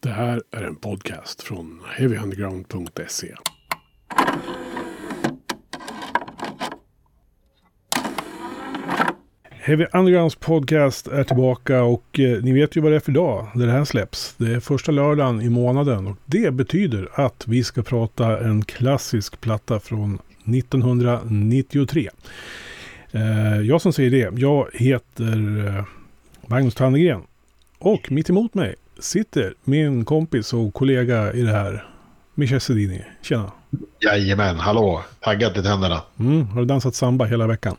Det här är en podcast från heavyunderground.se. Heavy Undergrounds podcast är tillbaka och eh, ni vet ju vad det är för dag när det här släpps. Det är första lördagen i månaden och det betyder att vi ska prata en klassisk platta från 1993. Eh, jag som säger det, jag heter eh, Magnus Tannegren och mitt emot mig sitter min kompis och kollega i det här, Michel Sedini. Tjena! Jajamän, hallå! Taggad till tänderna. Mm, har du dansat samba hela veckan?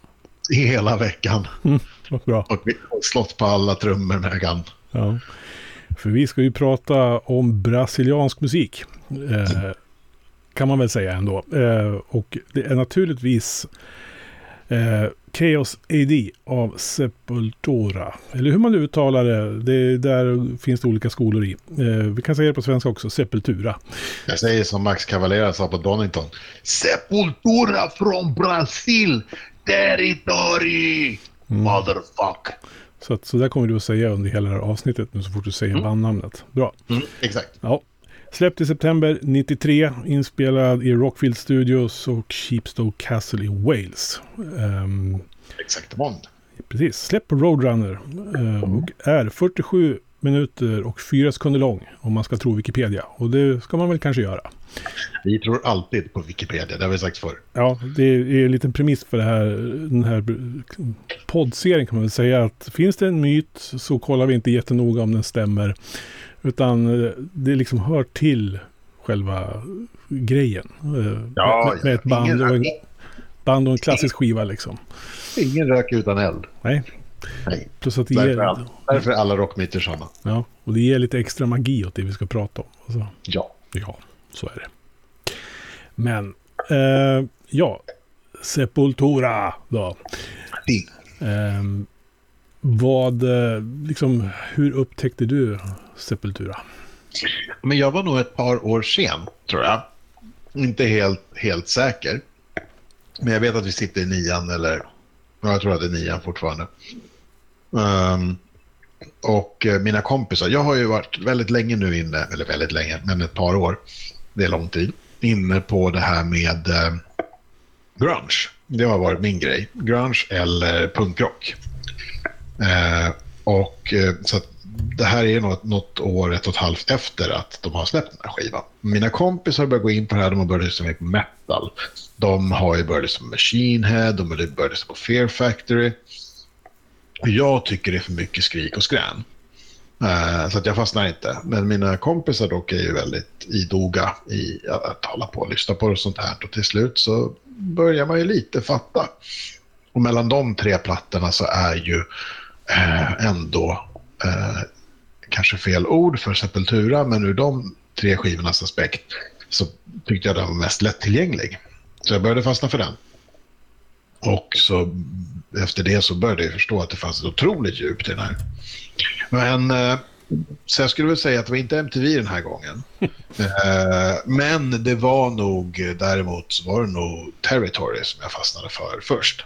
Hela veckan. Mm, bra. Och slått på alla trummor när jag kan. Ja. För vi ska ju prata om brasiliansk musik. Eh, kan man väl säga ändå. Eh, och det är naturligtvis eh, Chaos AD av Sepultura. Eller hur man uttalar det. det där finns det olika skolor i. Eh, vi kan säga det på svenska också. Sepultura. Jag säger som Max Cavalera sa på Donington. Sepultura från Brasil! Territory! Motherfuck! Så, att, så där kommer du att säga under hela det här avsnittet nu så fort du säger Mm. bandnamnet. Bra. Mm, exakt. Ja. Släppt i september 93, inspelad i Rockfield Studios och Sheepstow Castle i Wales. Ehm, Exakt. Bond. precis, släpp på Roadrunner eh, och är 47 minuter och 4 sekunder lång om man ska tro Wikipedia. Och det ska man väl kanske göra. Vi tror alltid på Wikipedia, det har vi sagt förr. Ja, det är en liten premiss för här, den här poddserien kan man väl säga att finns det en myt så kollar vi inte jättenoga om den stämmer. Utan eh, det liksom hör till själva grejen. Eh, Ja, med, med ett band ingen- och en, band och en klassisk skiva liksom. Ingen rök utan eld. Nej, Nej. plus att det Därför, är ger, all- därför är alla rockmyter sådana. ja, och det ger lite extra magi åt det vi ska prata om. Alltså, Ja. ja, så är det. Men, eh, ja, Sepultura då. Ehm, vad, eh, liksom, hur upptäckte du Sepultura? Men jag var nog ett par år sen, tror jag. Inte helt, helt säker. Men jag vet att vi sitter i nian, eller ja, jag tror att det är nian fortfarande. Um, och eh, mina kompisar, jag har ju varit väldigt länge nu inne, eller väldigt länge, men ett par år, det är lång tid, inne på det här med eh, grunge. Det har varit min grej. Grunge eller punkrock. Eh, och eh, så att det här är något, något år, ett och ett halvt efter att de har släppt den här skivan. Mina kompisar har börjat gå in på det här, de har börjat lyssna mer på metal. De har ju börjat lyssna på Machine Head, de har börjat lyssna på Fear Factory. Jag tycker det är för mycket skrik och skrän. Eh, så att jag fastnar inte. Men mina kompisar dock är ju väldigt idoga i att, hålla på och lyssna på det och sånt här. Och till slut så börjar man ju lite fatta. Och mellan de tre plattorna så är ju ändå eh, kanske fel ord för Sepultura, men ur de tre skivornas aspekt så tyckte jag den var mest lättillgänglig. Så jag började fastna för den. Och så efter det så började jag förstå att det fanns ett otroligt djup till den här. Men eh, så jag skulle väl säga att det var inte MTV den här gången. Eh, men det var nog, eh, däremot så var det nog Territory som jag fastnade för först.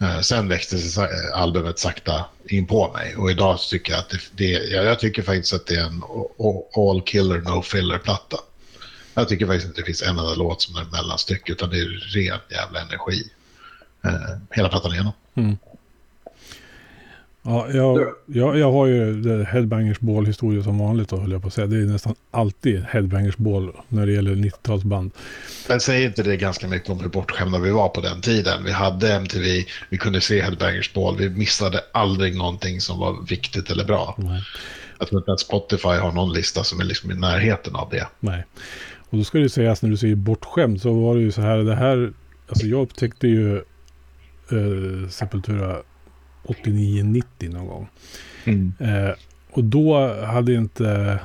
Eh, sen växte eh, albumet sakta in på mig och idag tycker jag att det, det jag, tycker faktiskt att det är en all killer no filler platta. Jag tycker faktiskt inte det finns en enda låt som är mellanstycke utan det är ren jävla energi. Eh, hela plattan igenom. Mm. Ja, jag, jag, jag har ju Headbangers Ball-historia som vanligt då, höll jag på att säga. Det är nästan alltid Headbangers Ball när det gäller 90-talsband. Men säger inte det ganska mycket om hur bortskämda vi var på den tiden? Vi hade MTV, vi kunde se Headbangers Ball, vi missade aldrig någonting som var viktigt eller bra. Nej. Jag tror inte att Spotify har någon lista som är liksom i närheten av det. Nej. Och då ska det sägas när du säger bortskämd så var det ju så här. Det här, alltså jag upptäckte ju eh, Sepultura 89-90 någon gång. Eh, och då hade inte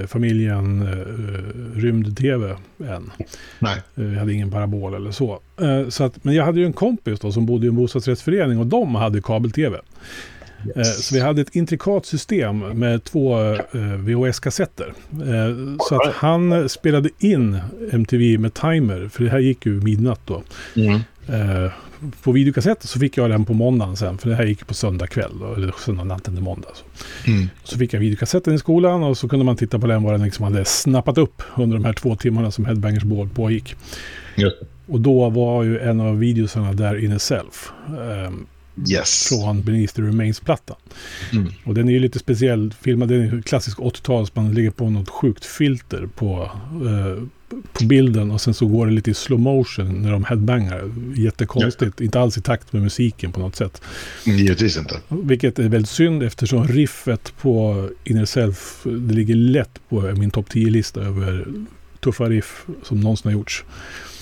eh, familjen eh, rymd-tv än. Nej. Eh, hade ingen parabol eller så. Eh, så att, men jag hade ju en kompis då som bodde i en bostadsrättsförening och de hade kabel-tv. Eh, Så vi hade ett intrikat system med två eh, VHS-kassetter. Så att han spelade in MTV med timer, för det här gick ju midnatt då. Mm. På videokassett så fick jag den på måndagen sen. För det här gick på söndag kväll. Eller söndag natten till måndag. Så. Mm. så fick jag videokassetten i skolan och så kunde man titta på den vad den liksom hade snappat upp under de här två timmarna som Headbangers Ball pågick. Just. Och då var ju en av videosarna där in itself. ehm, Yes. från Beneath the Remains-plattan. Mm. Och den är ju lite speciell filmad. Den är klassisk 80-tals. Man lägger på något sjukt filter på, eh, på bilden. Och sen så går det lite i slow motion när de headbangar. Jättekonstigt. Inte alls i takt med musiken på något sätt. Givetvis inte. Vilket är väldigt synd eftersom riffet på Inner Self. Det ligger lätt på min topp 10-lista över tuffa riff som någonsin har gjorts.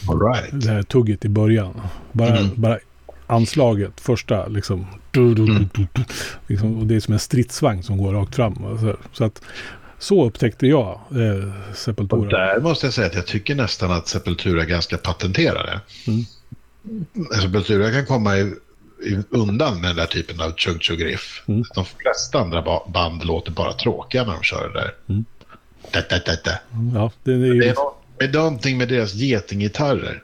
All right. Det här tugget i början. Bara, Mm. bara anslaget, första liksom. Du, du, du, Mm. liksom. Och det är som en stridsvagn som går rakt fram. och Så, så att så upptäckte jag eh, Och Sepultura. där måste jag säga att jag tycker nästan att Sepultura är ganska patenterade. Mm. Sepultura kan komma i, i, undan med den där typen av chug-chug-riff. Mm. De flesta andra ba- band låter bara tråkiga när de kör det där. Mm. Da, da, da, da. Ja, det är ju, det är någonting med deras getinggitarrer.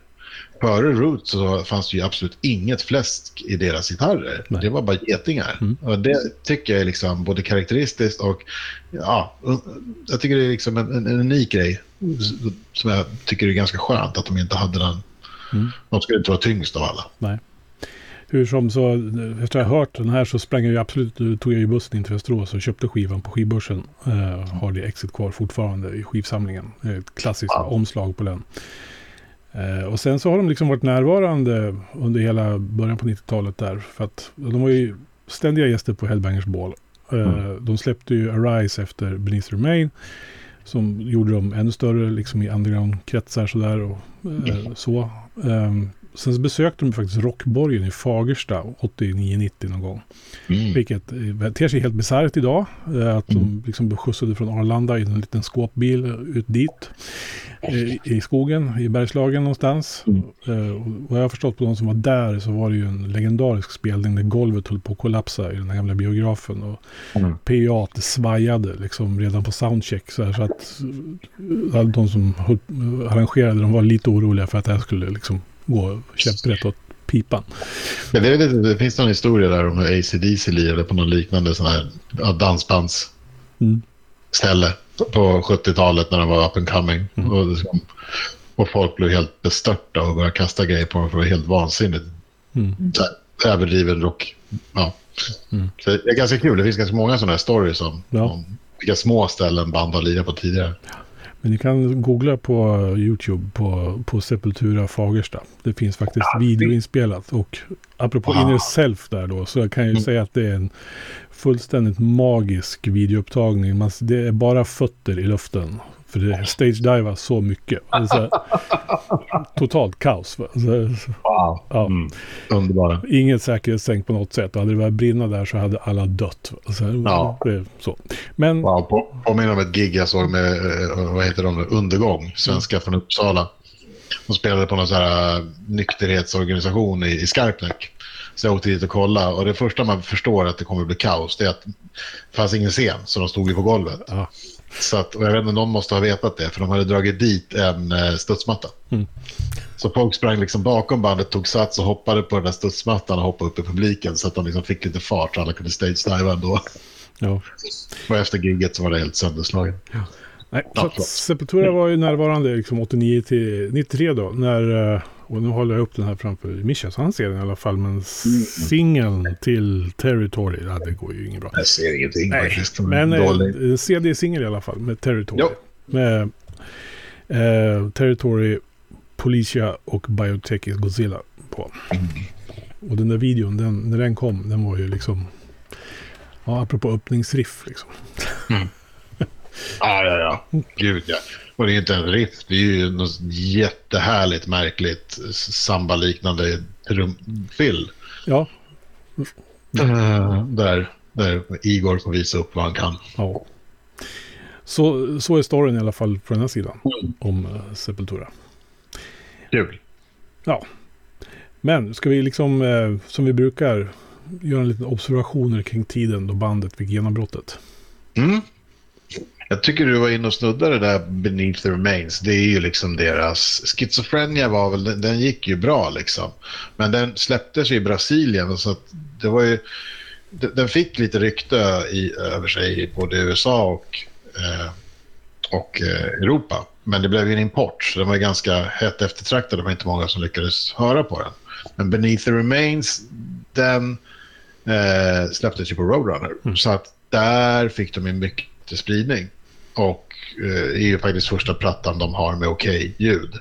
Före Roots så fanns det ju absolut inget fläsk i deras gitarrer. Nej. Det var bara getingar. Mm. Och det tycker jag är liksom både karaktäristiskt och ja, jag tycker det är liksom en, en, en unik grej som jag tycker är ganska skönt att de inte hade den. Mm. De skulle inte vara tyngst av alla. nej. Hur som så, efter att jag hört den här så sprang jag ju absolut, tog jag ju bussen in till Västerås och köpte skivan på skivbörsen. Uh, har det exit kvar fortfarande i skivsamlingen. Ett klassiskt Wow. omslag på den. Eh, och sen så har de liksom varit närvarande under hela början på 90-talet där. För att de var ju ständiga gäster på Hellbangers Ball. Eh, Mm. De släppte ju Arise efter Beneath Remain. Som gjorde dem ännu större liksom i underground-kretsar sådär och eh, så. Ehm, sen besökte de faktiskt Rockborgen i Fagersta 89-90 någon gång. Mm. Vilket eh, ter sig helt bisarrt idag. eh, Att Mm. de liksom blev skjutsade från Arlanda i en liten skåpbil eh, ut dit. I, skogen, i Bergslagen någonstans. Mm. Och jag har förstått på de som var där så var det ju en legendarisk spelning där golvet höll på att kollapsa i den här gamla biografen. Och Mm. PA svajade liksom redan på soundcheck. Så, här, så att alla de som arrangerade de var lite oroliga för att det här skulle liksom gå käpprätt åt pipan. Men det, lite, det finns någon historia där om hur ACDC lirade på någon liknande sån här ja, dansbandsställe Mm. på 70-talet när de var up and coming. Mm. Och, liksom, och folk blev helt bestörta och började kasta grejer på dem för det var helt vansinnigt. Mm. Här, överdriven rock. Ja. Mm. Det är ganska kul. Det finns ganska många sådana här stories om, Ja. om vilka små ställen band har lirat på tidigare. Men ni kan googla på YouTube på, på Sepultura Fagersta. Det finns faktiskt Ja, video inspelat. Och apropå Wow. Inner Self där då så kan jag ju Mm. säga att det är en fullständigt magisk videoupptagning. Man, det är bara fötter i luften. För det stage-divar så mycket. Alltså, totalt kaos. Alltså, Wow. ja. Mm. Underbara. Inget säkerhetstänk på något sätt. Hade det börjat brinna där så hade alla dött. Alltså, Ja. det så. Men Wow, på, påminner om ett gig jag såg med, eh, vad heter de, Undergång, svenska från Uppsala. De spelade på någon så här eh, nykterhetsorganisation i, i Skarpnäck. Så jag åkte dit och kollade och det första man förstår att det kommer bli kaos det är att det fanns ingen scen så de stod ju på golvet. ja, Så att, och jag vet inte, någon måste ha vetat det för de hade dragit dit en eh, studsmatta. Mm. Så folk sprang liksom bakom bandet, tog sats och hoppade på den där studsmattan och hoppade upp i publiken så att de liksom fick lite fart så alla kunde stage-diva ändå. ja. Och efter giget så var det helt sönderslagen. Nej, Ja, att förlåt. Sepultura var ju närvarande liksom 89 till 93 då. När, eh, och nu håller jag upp den här framför Mischa så han ser den i alla fall. Men singeln till Territory, ja, det går ju inget bra. Jag ser ingenting Nej, faktiskt. men eh, CD-singel i alla fall med Territory. Jo. Med eh, Territory, Policia och Biotech Godzilla på. Och den där videon, den, när den kom, den var ju liksom... Ja, apropå öppningsriff liksom. Ja, ja, ja. Gud, ja. Och det är inte en riff. Det är ju något jättehärligt, märkligt, samba-liknande trumfill. Ja, Där, där Igor får visa upp vad han kan. Ja. Så, så är storyn i alla fall på den här sidan Mm. om uh, Sepultura. Kul. Ja. Men ska vi liksom, eh, som vi brukar, göra en liten observationer kring tiden då bandet fick genombrottet. Mm. Jag tycker du var inne och snuddade där Beneath the Remains. Det är ju liksom deras... Schizophrenia var väl, den gick ju bra liksom. Men den släpptes ju i Brasilien så att det var ju... Den fick lite rykte i, över sig i både USA och, eh, och eh, Europa. Men det blev ju en import så den var ganska hett eftertraktad. Det var inte många som lyckades höra på den. Men Beneath the Remains, den eh, släpptes ju på Roadrunner. Mm. Så att där fick de en mycket spridning. Och eh, är ju faktiskt första plattan de har med okej okay ljud.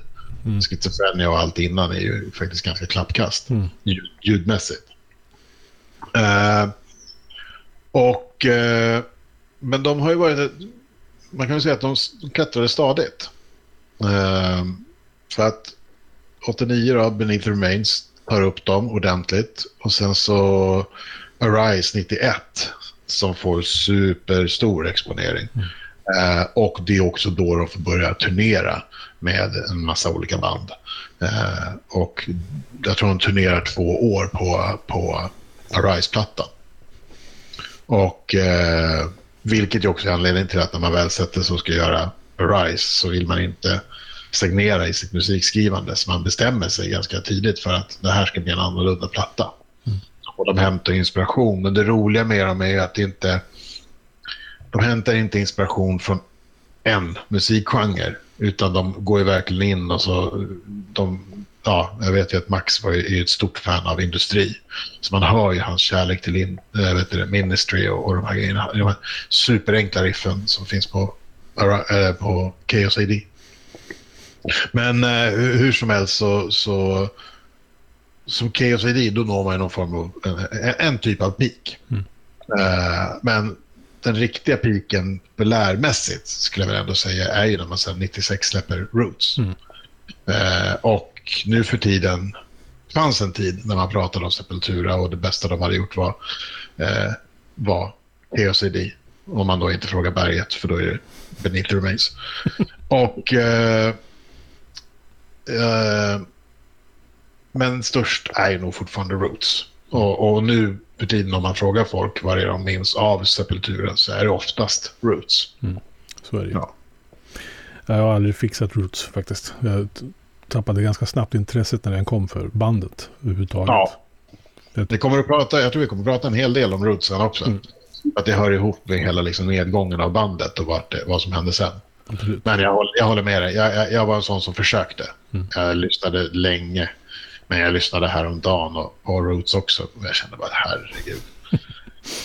Mm. Schizofrenia och allt innan är ju faktiskt ganska klappkast mm. ljud, ljudmässigt. Eh, och, eh, men de har ju varit, man kan väl säga att de, de klättrade stadigt. Eh, för att 89 då, Beneath Remains, tar upp dem ordentligt. Och sen så Arise 91 som får superstor exponering. Mm. Eh, och det är också då de får börja turnera med en massa olika band. Eh, och jag tror de turnerar två år på, på Arise-plattan. Och eh, vilket ju också är anledningen till att när man väl sätter sig och ska göra Arise så vill man inte stagnera i sitt musikskrivande. Så man bestämmer sig ganska tidigt för att det här ska bli en annorlunda platta. Mm. Och de hämtar inspiration. Men det roliga med dem är att det inte de hämtar inte inspiration från en musikgenre utan de går ju verkligen in och så de, ja, jag vet ju att Max var ju ett stort fan av industri. Så man hör ju hans kärlek till in, jag vet det, Ministry och, och de här grejerna. De här superenkla riffen som finns på, äh, på Chaos AD. Men äh, hur som helst så, så som Chaos AD då når man någon form av en, en typ av peak. Mm. Uh, men den riktiga piken populärmässigt skulle jag väl ändå säga är ju när man sen 96 släpper Roots. Mm. Eh, och nu för tiden fanns en tid när man pratade om Sepultura och det bästa de hade gjort var, eh, var POCD. Om man då inte frågar berget för då är det the Remains. och eh, eh, men störst är ju nog fortfarande Roots. Och, och nu för tiden om man frågar folk vad det är de minns av Sepultura så är det oftast Roots. Mm. Så är det ja. Jag har aldrig fixat Roots faktiskt. Jag tappade ganska snabbt intresset när den kom för bandet överhuvudtaget. Ja. Det kommer att prata, jag tror vi kommer att prata en hel del om Roots sen också. Mm. Att det hör ihop med hela liksom nedgången av bandet och vad, det, vad som hände sen. Absolut. Men jag håller, jag håller med dig. Jag, jag, jag, var en sån som försökte. Mm. Jag lyssnade länge men jag lyssnade häromdagen och på Roots också och jag kände bara herregud.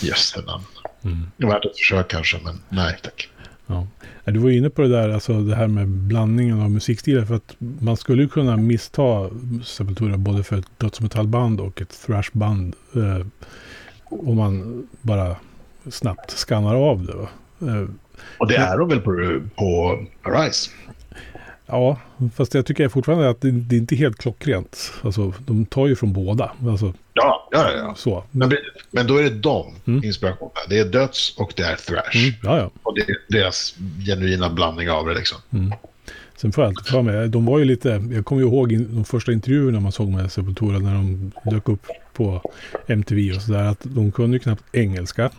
Jösse namn. Mm. Värt ett försök kanske, men nej tack. Ja. Du var inne på det där, alltså det här med blandningen av musikstilar. För att man skulle kunna missta Sepultura både för ett dödsmetallband och ett thrashband. Eh, om man bara snabbt skannar av det. Eh, och det är de väl på, på Arise? Ja, fast jag tycker fortfarande att det, det är inte helt klockrent. Alltså, de tar ju från båda. Alltså, ja, ja, ja. Så. Men, men då är det de mm. inspirationerna. Det är döds och det är thrash. Mm, ja, ja. Och det är deras genuina blandning av det liksom. Mm. Sen får jag alltid för mig, de var ju lite, jag kommer ju ihåg de första intervjuerna man såg med Sepultura när de dök upp på MTV och sådär, att de kunde ju knappt engelska.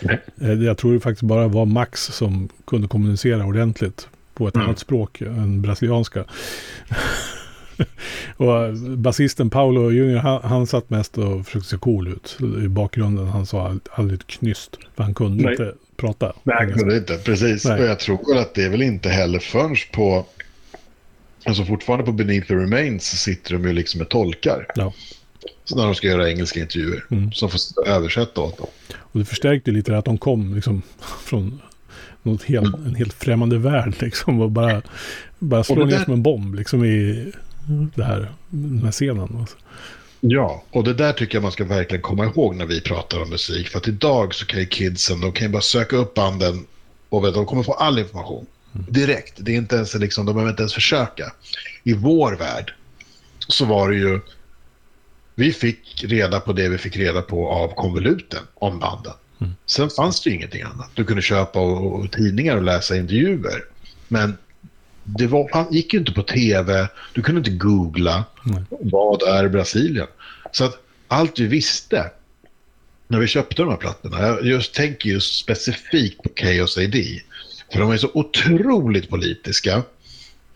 Nej. Eh, jag tror det faktiskt bara var Max som kunde kommunicera ordentligt på ett mm. annat språk än brasilianska. och basisten Paolo Junior, han, han satt mest och försökte se cool ut i bakgrunden. Han sa aldrig ett knyst, för han kunde Nej. inte prata. Nej, han kunde inte, precis. Nej. Och jag tror att det är väl inte heller förrän på, alltså fortfarande på Beneath the Remains sitter de ju liksom med tolkar. Ja. Så när de ska göra engelska intervjuer. Mm. Som får översätta åt dem. Och det förstärkte lite att de kom liksom från något helt, en helt främmande värld liksom. Och bara, bara slå ner där... som en bomb liksom i det här, den här scenen. Alltså. Ja, och det där tycker jag man ska verkligen komma ihåg när vi pratar om musik. För att idag så kan ju kidsen, de kan ju bara söka upp banden och vet, de kommer få all information. Mm. Direkt. Det är inte ens liksom, de behöver inte ens försöka. I vår värld så var det ju, vi fick reda på det vi fick reda på av konvoluten om banden. Mm. Sen fanns det ju ingenting annat. Du kunde köpa och, och tidningar och läsa intervjuer. Men det var, gick ju inte på tv. Du kunde inte googla. Mm. Vad är Brasilien? Så att allt vi visste när vi köpte de här plattorna. Jag just tänker just specifikt på Chaos AD. För de är så otroligt politiska.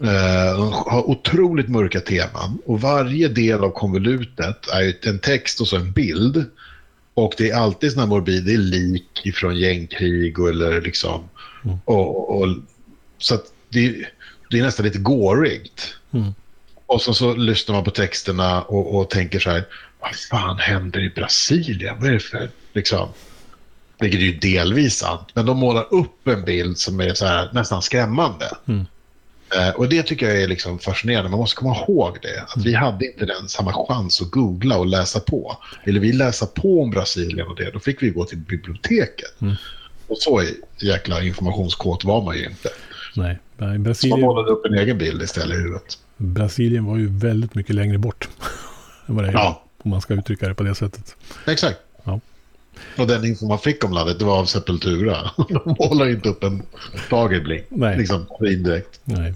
Eh, de har otroligt mörka teman. Och varje del av konvolutet är en text och så en bild. Och det är alltid sådana morbid, det är lik från gängkrig och, eller liksom... Mm. Och, och, så att det, det är nästan lite gårigt. Mm. Och så, så lyssnar man på texterna och, och tänker så här, vad fan händer i Brasilien? Vad är det för, liksom... Vilket är ju delvis sant, men de målar upp en bild som är så här, nästan skrämmande. Mm. Eh, och det tycker jag är liksom fascinerande. Man måste komma ihåg det. Att. Vi hade inte den samma chans att googla och läsa på. Ville vi läsa på om Brasilien och det, då fick vi gå till biblioteket. Mm. Och så jäkla informationskåt var man ju inte. Nej, Brasilien... Så man målade upp en egen bild istället i huvudet. Brasilien var ju väldigt mycket längre bort. än vad det är, ja. Om man ska uttrycka det på det sättet. Exakt. Och den info man fick om landet, det var av Sepultura. De målar inte upp en dagerblick. Nej. Liksom indirekt. Nej.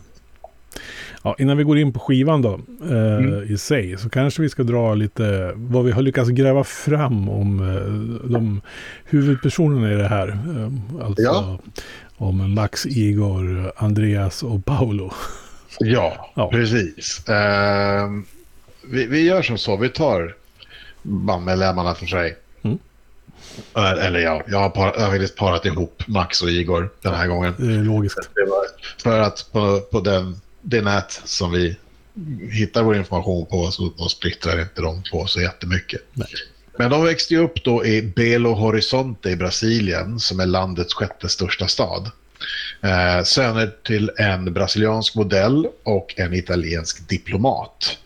Ja, innan vi går in på skivan då, eh, mm. i sig, så kanske vi ska dra lite vad vi har lyckats gräva fram om eh, de huvudpersonerna i det här. Eh, alltså ja. om Max, Igor, Andreas och Paolo. Ja, ja. precis. Eh, vi, vi, gör som så, vi tar bandmedlemmarna för sig. Eller ja, jag har, par, jag har faktiskt parat ihop Max och Igor den här gången. Det är logiskt. För att på, på den det nät som vi hittar vår information på så de splittrar inte de två så jättemycket. Nej. Men de växte ju upp då i Belo Horizonte i Brasilien som är landets sjätte största stad. Eh, söner till en brasiliansk modell och en italiensk diplomat.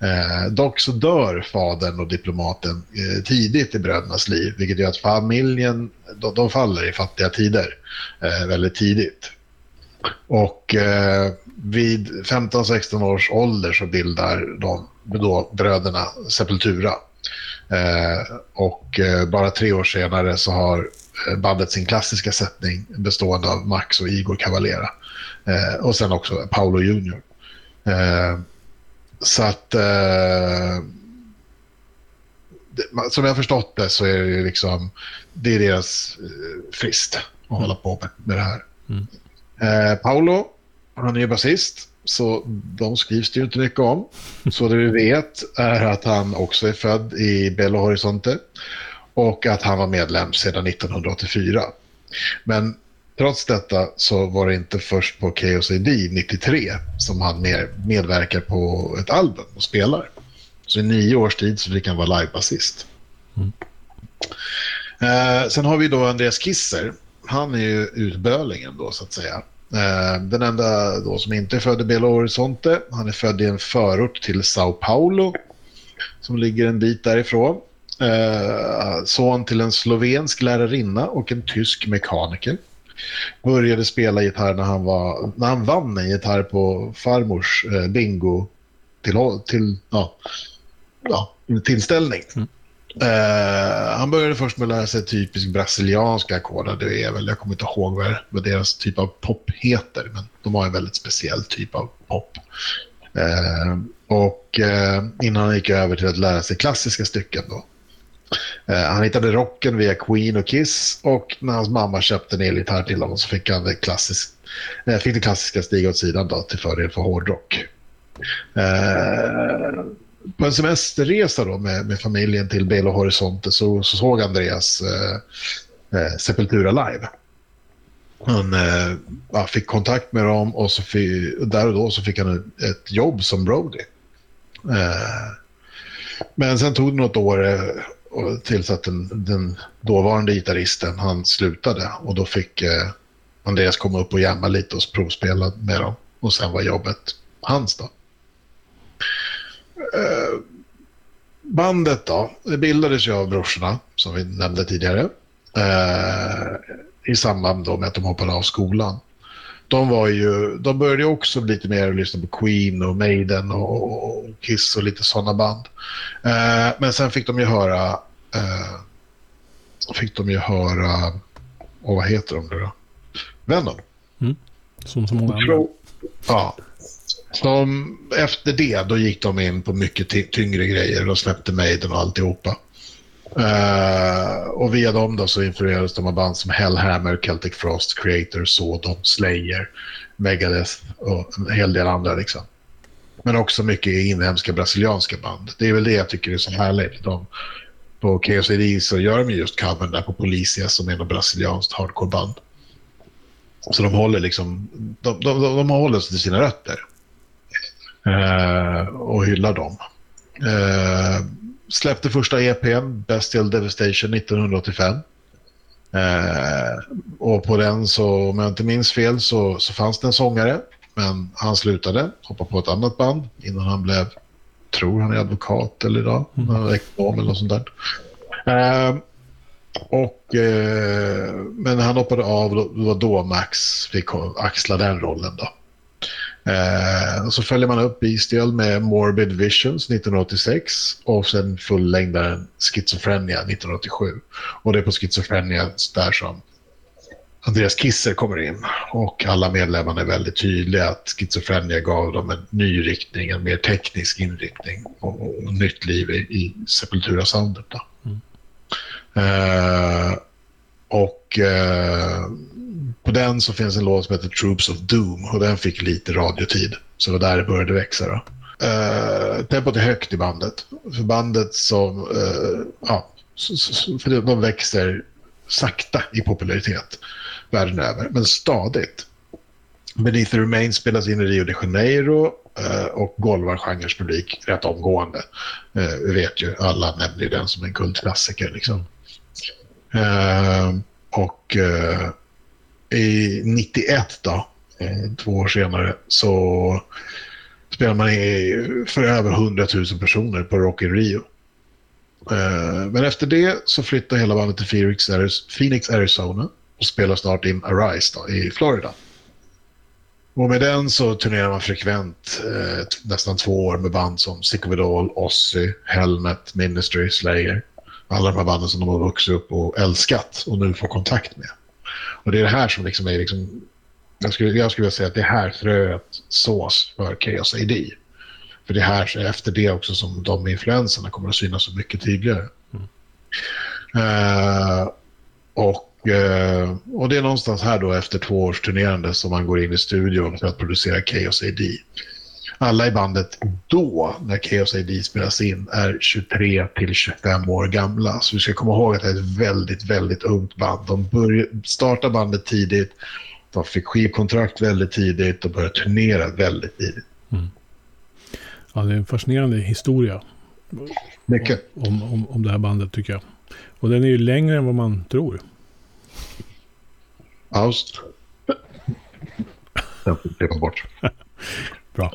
Eh, dock så dör fadern och diplomaten eh, tidigt i brödernas liv vilket gör att familjen de, de faller i fattiga tider eh, väldigt tidigt. Och eh, vid 15-16 års ålder så bildar de då bröderna Sepultura. Eh, och eh, bara tre år senare så har eh, bandet sin klassiska sättning bestående av Max och Igor Cavalera. Eh, och sen också Paolo Junior. Eh, Eh, så att som jag har förstått det så är det liksom det är deras frist att mm. hålla på med, med det här. Mm. Eh, Paolo, han är ju basist, så de skrivs det ju inte mycket om. Så det vi vet är att han också är född i Belo Horizonte och att han var medlem sedan 1984. Men trots detta så var det inte först på KOCD 93 som han medverkar på ett album och spelar. Så i nio års tid så fick han vara livebasist. Mm. Eh, sen har vi då Andreas Kisser han är ju utbölingen då så att säga. Eh, den enda då som inte är född i Belo Horizonte, han är född i en förort till Sao Paulo som ligger en bit därifrån. Eh, son till en slovensk lärarinna och en tysk mekaniker. Började spela gitarr när han, var, när han vann en gitarr på farmors eh, bingo till, till, ja, ja, tillställning. Mm. Uh, han började först med att lära sig typisk brasilianska ackord. Det är väl, jag kommer inte ihåg vad, vad deras typ av pop heter, men de har en väldigt speciell typ av pop. Uh, och uh, innan han gick över till att lära sig klassiska stycken då. Eh, han hittade rocken via Queen och Kiss och när hans mamma köpte en elgitarr till honom så fick han det, klassisk, eh, fick det klassiska stiga åt sidan då, till fördel för hårdrock eh, på en semesterresa då med, med familjen till Belo Horizonte så, så såg Andreas eh, Sepultura live. Han eh, fick kontakt med dem och så fick, där och då så fick han ett jobb som roadie. Eh, men sen tog det något år och tills att den, den dåvarande gitarristen han slutade och då fick eh, Andreas komma upp och jamma lite och provspela med dem. Och sen var jobbet hans då. Eh, bandet då, det bildades ju av brorsorna, som vi nämnde tidigare. Eh, I samband då med att de hoppade av skolan. De, var ju, de började också lite mer lyssna på Queen och Maiden och, och Kiss och lite sådana band. Eh, men sen fick de ju höra... Eh, fick de ju höra... Och vad heter de nu då? Venom. Mm. Som så många andra. Ja, som, efter det, då gick de in på mycket tyngre grejer och släppte Maiden och alltihopa. Uh, och via dem då så influerades de av band som Hellhammer, Celtic Frost, Creator, Sodom, Slayer, Megadeth och en hel del andra. Liksom. Men också mycket inhemska brasilianska band. Det är väl det jag tycker är så härligt. De, på KCD så gör de just covern där på Policia som är något brasilianskt hardcoreband. Så de håller liksom, de, de, de, de håller sig till sina rötter. eh, och hyllar dem. Eh, släppte första EPn, Bestial Devastation, 1985. Eh, och på den så, om jag inte minns fel, så, så fanns det en sångare. Men han slutade, hoppade på ett annat band innan han blev, tror han är advokat eller idag, mm. ekonom eller något sånt där. Eh, och, eh, men han hoppade av, det var då Max fick axla den rollen. Då. Eh, och så följer man upp Bestial med Morbid Visions 1986 och sen fullängdaren Schizophrenia 1987. Och det är på Schizophrenia där som Andreas Kisser kommer in och alla medlemmarna är väldigt tydliga att Schizophrenia gav dem en ny riktning, en mer teknisk inriktning och, och nytt liv i, i Sepultura-soundet. Mm. Eh, och eh, på den så finns en låt som heter Troops of Doom och den fick lite radiotid. Så det var där det började växa. Då. Uh, tempot är högt i bandet. För bandet som, uh, ja, för de växer sakta i popularitet världen över, men stadigt. Beneath the Remains spelas in i Rio de Janeiro eh, och golvar genrens publik rätt omgående. vi vet ju, alla nämner ju den som en kultklassiker. Liksom. Eh, och i 91 då, eh, två år senare, så spelar man för över 100 000 personer på Rock in Rio. Men efter det så flyttar hela bandet till Phoenix, Arizona och spelar snart in Arise då, i Florida. Och med den så turnerar man frekvent eh, nästan två år med band som Sick of It All, Ozzy, Helmet, Ministry, Slayer. Alla de här banden som de har vuxit upp och älskat och nu får kontakt med. Och det är det här som liksom är liksom, jag skulle, jag skulle vilja säga att det är här fröet sås för Chaos AD. För det är här efter det också som de influenserna kommer att synas så mycket tydligare. Mm. Uh, och, och det är någonstans här då efter två års turnerande som man går in i studion för att producera Chaos AD. Alla i bandet då, när Chaos AD spelas in, är 23 till 25 år gamla. Så vi ska komma ihåg att det är ett väldigt, väldigt ungt band. De startade bandet tidigt, de fick skivkontrakt väldigt tidigt och började turnera väldigt tidigt. Mm. Ja, det är en fascinerande historia. Mycket. Om, om, om det här bandet tycker jag. Och den är ju längre än vad man tror. Aust. Den får bort. Bra.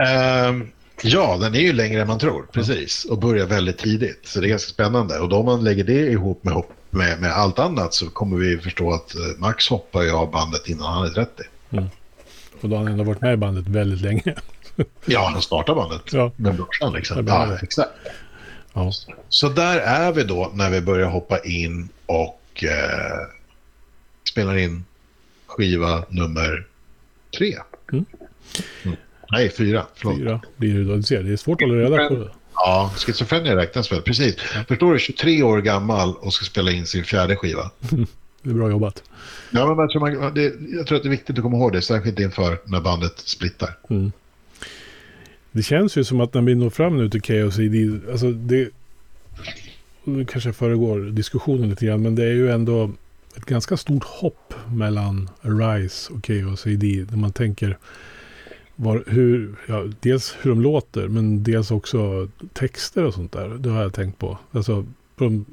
Uh, ja, den är ju längre än man tror, precis. Och börjar väldigt tidigt. Så det är ganska spännande. Och då man lägger det ihop med, med, med allt annat så kommer vi förstå att eh, Max hoppar ju av bandet innan han är 30. Mm. Och då har han ändå varit med i bandet väldigt länge. ja, han startade bandet ja. med brorsan. Liksom. Ja, exakt. Ja. Så där är vi då när vi börjar hoppa in och eh, spelar in skiva nummer tre. Mm. Mm. Nej, fyra. Förlåt. Fyra blir det då. Du ser, det är svårt att hålla reda på det. Ja, schizofrenia räknas väl. Precis. Ja. Förstår du, 23 år gammal och ska spela in sin fjärde skiva. det är bra jobbat. Ja, men jag tror, man, det, jag tror att det är viktigt att komma ihåg det, särskilt inför när bandet splittar. Mm. Det känns ju som att när vi når fram nu till Chaos ID, alltså det, nu kanske föregår diskussionen lite grann, men det är ju ändå ett ganska stort hopp mellan Arise och Chaos ID. När man tänker var, hur, ja, dels hur de låter men dels också texter och sånt där. Det har jag tänkt på. Alltså, på de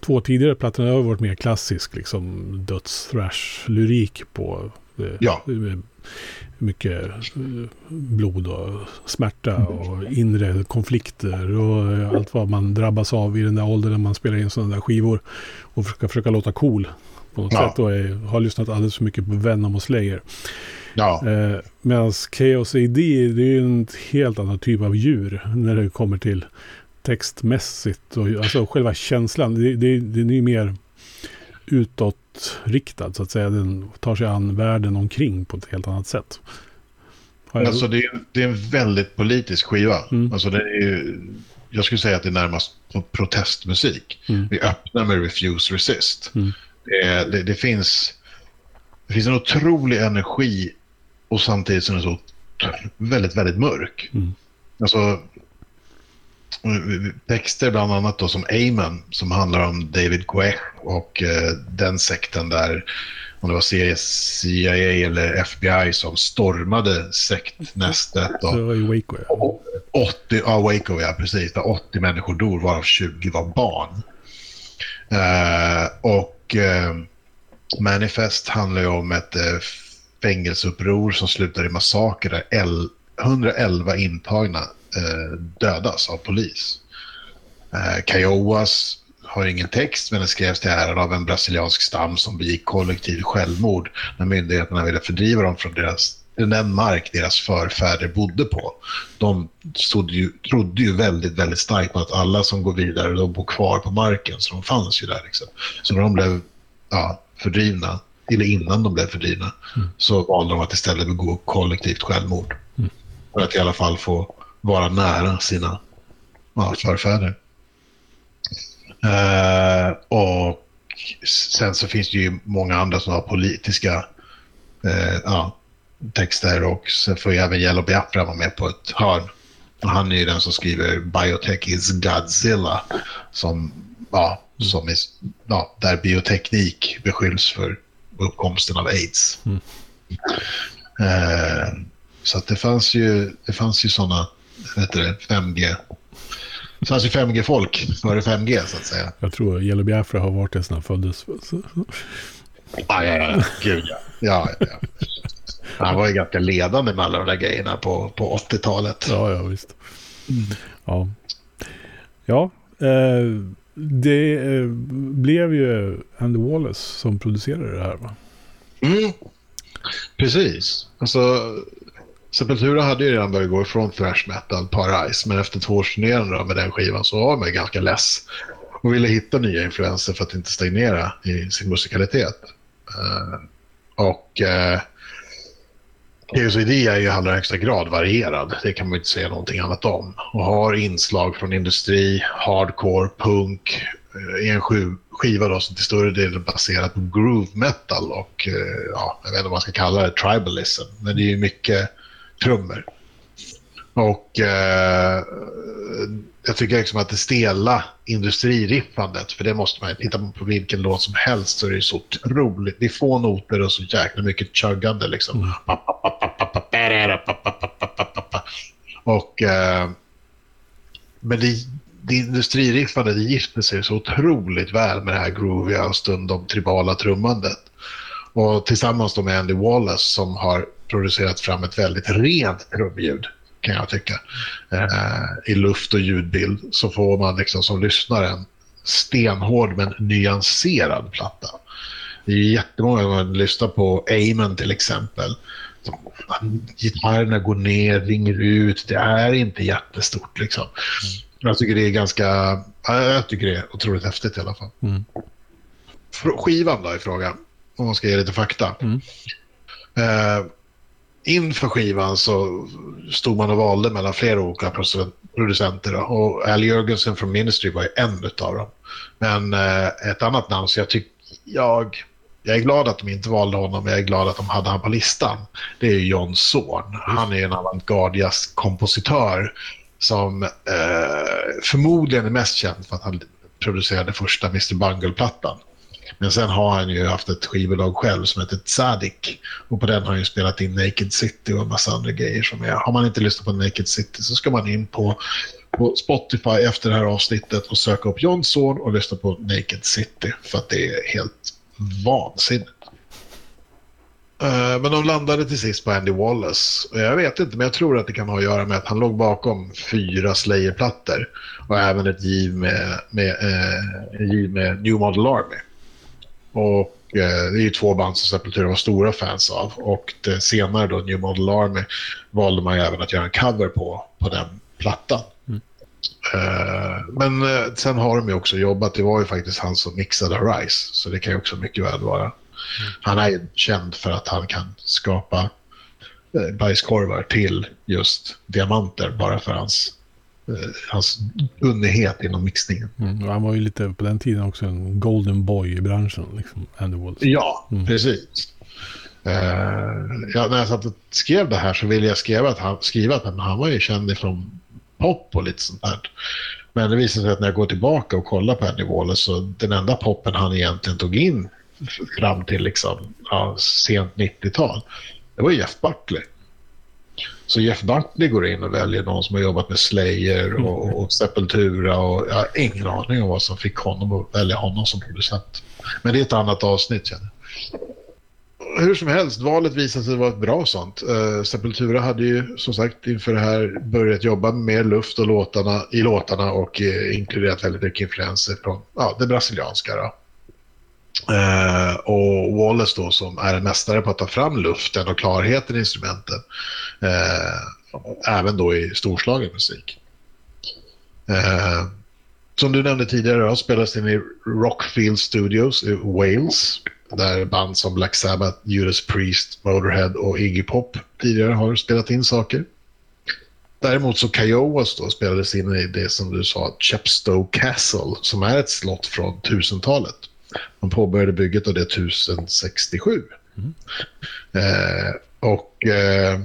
två tidigare plattorna har varit mer klassisk liksom döds-thrash-lyrik på. Det, ja. Mycket eh, blod och smärta och inre konflikter och allt vad man drabbas av i den där åldern när man spelar in sådana där skivor. Och försöka, försöka låta cool på något ja. sätt och är, har lyssnat alldeles för mycket på Venom och Slayer. Ja. Eh, Medan Chaos AD, det är en helt annan typ av djur när det kommer till textmässigt och alltså själva känslan. Det, det, den är ju mer utåtriktad så att säga. Den tar sig an världen omkring på ett helt annat sätt. Alltså det är, det är en väldigt politisk skiva. Mm. Alltså det är ju jag skulle säga att det är närmast protestmusik. Mm. Vi öppnar med Refuse Resist. Mm. Det, det, det, finns, det finns en otrolig energi och samtidigt som den är så väldigt, väldigt mörk. Mm. Alltså, texter bland annat då som Amen som handlar om David Guech och eh, den sekten där om det var CIA eller FBI som stormade sektnästet. Det var ju Waco. Ja. 80, ja, Waco, ja precis. Där 80 människor dog, varav 20 var barn. Uh, och Eh, Manifest handlar ju om ett eh, fängelseuppror som slutar i massaker där 111 intagna eh, dödas av polis. Uh, Kiowas har ingen text men den skrevs till äran av en brasiliansk stam som begick kollektiv självmord när myndigheterna ville fördriva dem från deras, den mark deras förfäder bodde på. De ju, trodde ju väldigt, väldigt starkt på att alla som går vidare de bor kvar på marken, så de fanns ju där. Liksom. Så när de blev ja, fördrivna, eller innan de blev fördrivna, mm. så valde de att istället begå kollektivt självmord. Mm. För att i alla fall få vara nära sina ja, förfäder. Uh, och sen så finns det ju många andra som har politiska uh, ja, texter och sen får ju även Yellow Biafra vara med på ett hörn. Och han är ju den som skriver Biotech is Godzilla som, ja, som är, ja, där bioteknik beskylls för uppkomsten av aids. Mm. Uh, så att det fanns ju, det fanns ju sådana, vet du, 5G det fanns ju 5G-folk före 5G så att säga. Jag tror Yellow Biafra har varit det sedan han föddes. Ja, ja, ja. Gud ja. ja, ja. Han var ju ganska ledande med alla de där grejerna på, på 80-talet. Ja, ja, visst. Mm. Ja, ja eh, det eh, blev ju Andy Wallace som producerade det här va? Mm. Precis. Alltså, Sepultura hade ju redan börjat gå ifrån thrash metal, Paradise, men efter två års med den skivan så var man ganska less och ville hitta nya influenser för att inte stagnera i sin musikalitet. Uh, och uh, Chaos idé är ju i allra högsta grad varierad, det kan man inte säga någonting annat om. Och har inslag från industri, hardcore, punk, i en skiva då, som till större del är baserad på groove metal och eh, ja, jag vet inte vad man ska kalla det, tribalism. Men det är ju mycket trummor. Och eh, jag tycker liksom att det stela industririffandet, för det måste man titta på vilken låt som helst så är det så otroligt. Det är få noter och så jäkla mycket chuggande liksom. Mm. Och eh, men det, det industririffandet det gifter sig så otroligt väl med det här grooviga och stundom tribala trummandet. Och tillsammans med Andy Wallace som har producerat fram ett väldigt rent trumljud kan jag tycka. Eh, I luft och ljudbild så får man liksom som lyssnare en stenhård men nyanserad platta. Det är jättemånga som lyssnar på Amen till exempel. Gitarrerna går ner, ringer ut. Det är inte jättestort liksom. Mm. Jag tycker det är ganska, jag tycker det är otroligt häftigt i alla fall. Mm. Skivan då i fråga, om man ska ge lite fakta. Mm. Eh, inför skivan så stod man och valde mellan flera olika producenter. Och Al Jörgensen från Ministry var ju en av dem. Men eh, ett annat namn, så jag tycker jag, jag är glad att de inte valde honom, jag är glad att de hade honom på listan. Det är John Zorn. Han är en avantgardias kompositör som eh, förmodligen är mest känd för att han producerade första Mr. Bungle-plattan. Men sen har han ju haft ett skivbolag själv som heter Tzadik. Och på den har han ju spelat in Naked City och en massa andra grejer. Som är. Har man inte lyssnat på Naked City så ska man in på, på Spotify efter det här avsnittet och söka upp John och lyssna på Naked City. För att det är helt vansinnigt. Eh, men de landade till sist på Andy Wallace. Jag vet inte, men jag tror att det kan ha att göra med att han låg bakom fyra Slayer-plattor och även ett giv med, med, eh, giv med New Model Army. Och eh, det är ju två band som Sepultura var stora fans av. Och senare då, New Model Army, valde man ju även att göra en cover på, på den plattan. Mm. Uh, men uh, sen har de ju också jobbat, det var ju faktiskt han som mixade Rise, så det kan ju också mycket väl vara. Mm. Han är ju känd för att han kan skapa bajskorvar till just diamanter bara för hans eh, hans kunnighet inom mixningen. Mm, han var ju lite på den tiden också en golden boy i branschen, liksom, Andy Wallace. Ja, mm. precis. Uh, ja, när jag satt och skrev det här så ville jag skriva att han, skriva att han var ju känd ifrån pop och lite sånt där. Men det visade sig att när jag går tillbaka och kollar på Andy Wallace så den enda poppen han egentligen tog in fram till liksom, ja, sent 90-tal, det var Jeff Buckley. Så Jeff Buckley går in och väljer någon som har jobbat med Slayer och, och Sepultura och jag har ingen aning om vad som fick honom att välja honom som producent. Men det är ett annat avsnitt känner hur som helst, valet visade sig vara ett bra sånt. Uh, Sepultura hade ju som sagt inför det här börjat jobba med mer luft och låtarna, i låtarna och uh, inkluderat väldigt mycket influenser från ja, det brasilianska. Då. Eh, och Wallace då som är en mästare på att ta fram luften och klarheten i instrumenten. Eh, även då i storslagen musik. Eh, som du nämnde tidigare då, spelats in i Rockfield Studios i Wales där band som Black Sabbath, Judas Priest, Motorhead och Iggy Pop tidigare har spelat in saker. Däremot så Kiowas då spelades in i det som du sa, Chepstow Castle, som är ett slott från 1000-talet. Man påbörjade bygget av det 1067. Mm. Eh, och eh,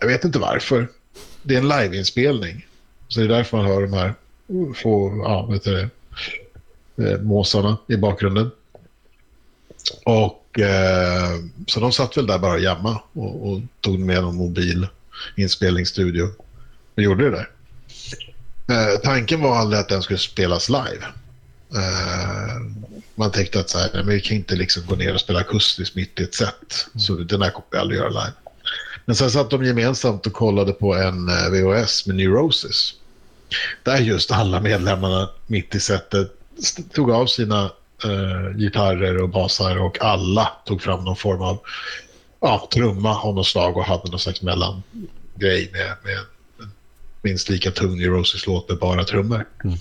jag vet inte varför. Det är en liveinspelning. Så det är därför man hör de här få, ja, vet du det, eh, måsarna i bakgrunden. Och eh, så de satt väl där bara jämma och, och tog med någon mobil inspelningsstudio och gjorde det där. Eh, tanken var aldrig att den skulle spelas live. Eh, man tänkte att så här, men vi kan inte liksom gå ner och spela akustiskt mitt i ett set. Så den här kommer vi aldrig göra live. Men sen satt de gemensamt och kollade på en eh, VHS med Neurosis. Där just alla medlemmarna mitt i setet tog av sina eh, gitarrer och basar och alla tog fram någon form av ja, trumma av något slag och hade någon slags mellangrej med, med minst lika tung Neurosis-låt med bara trummor. Mm.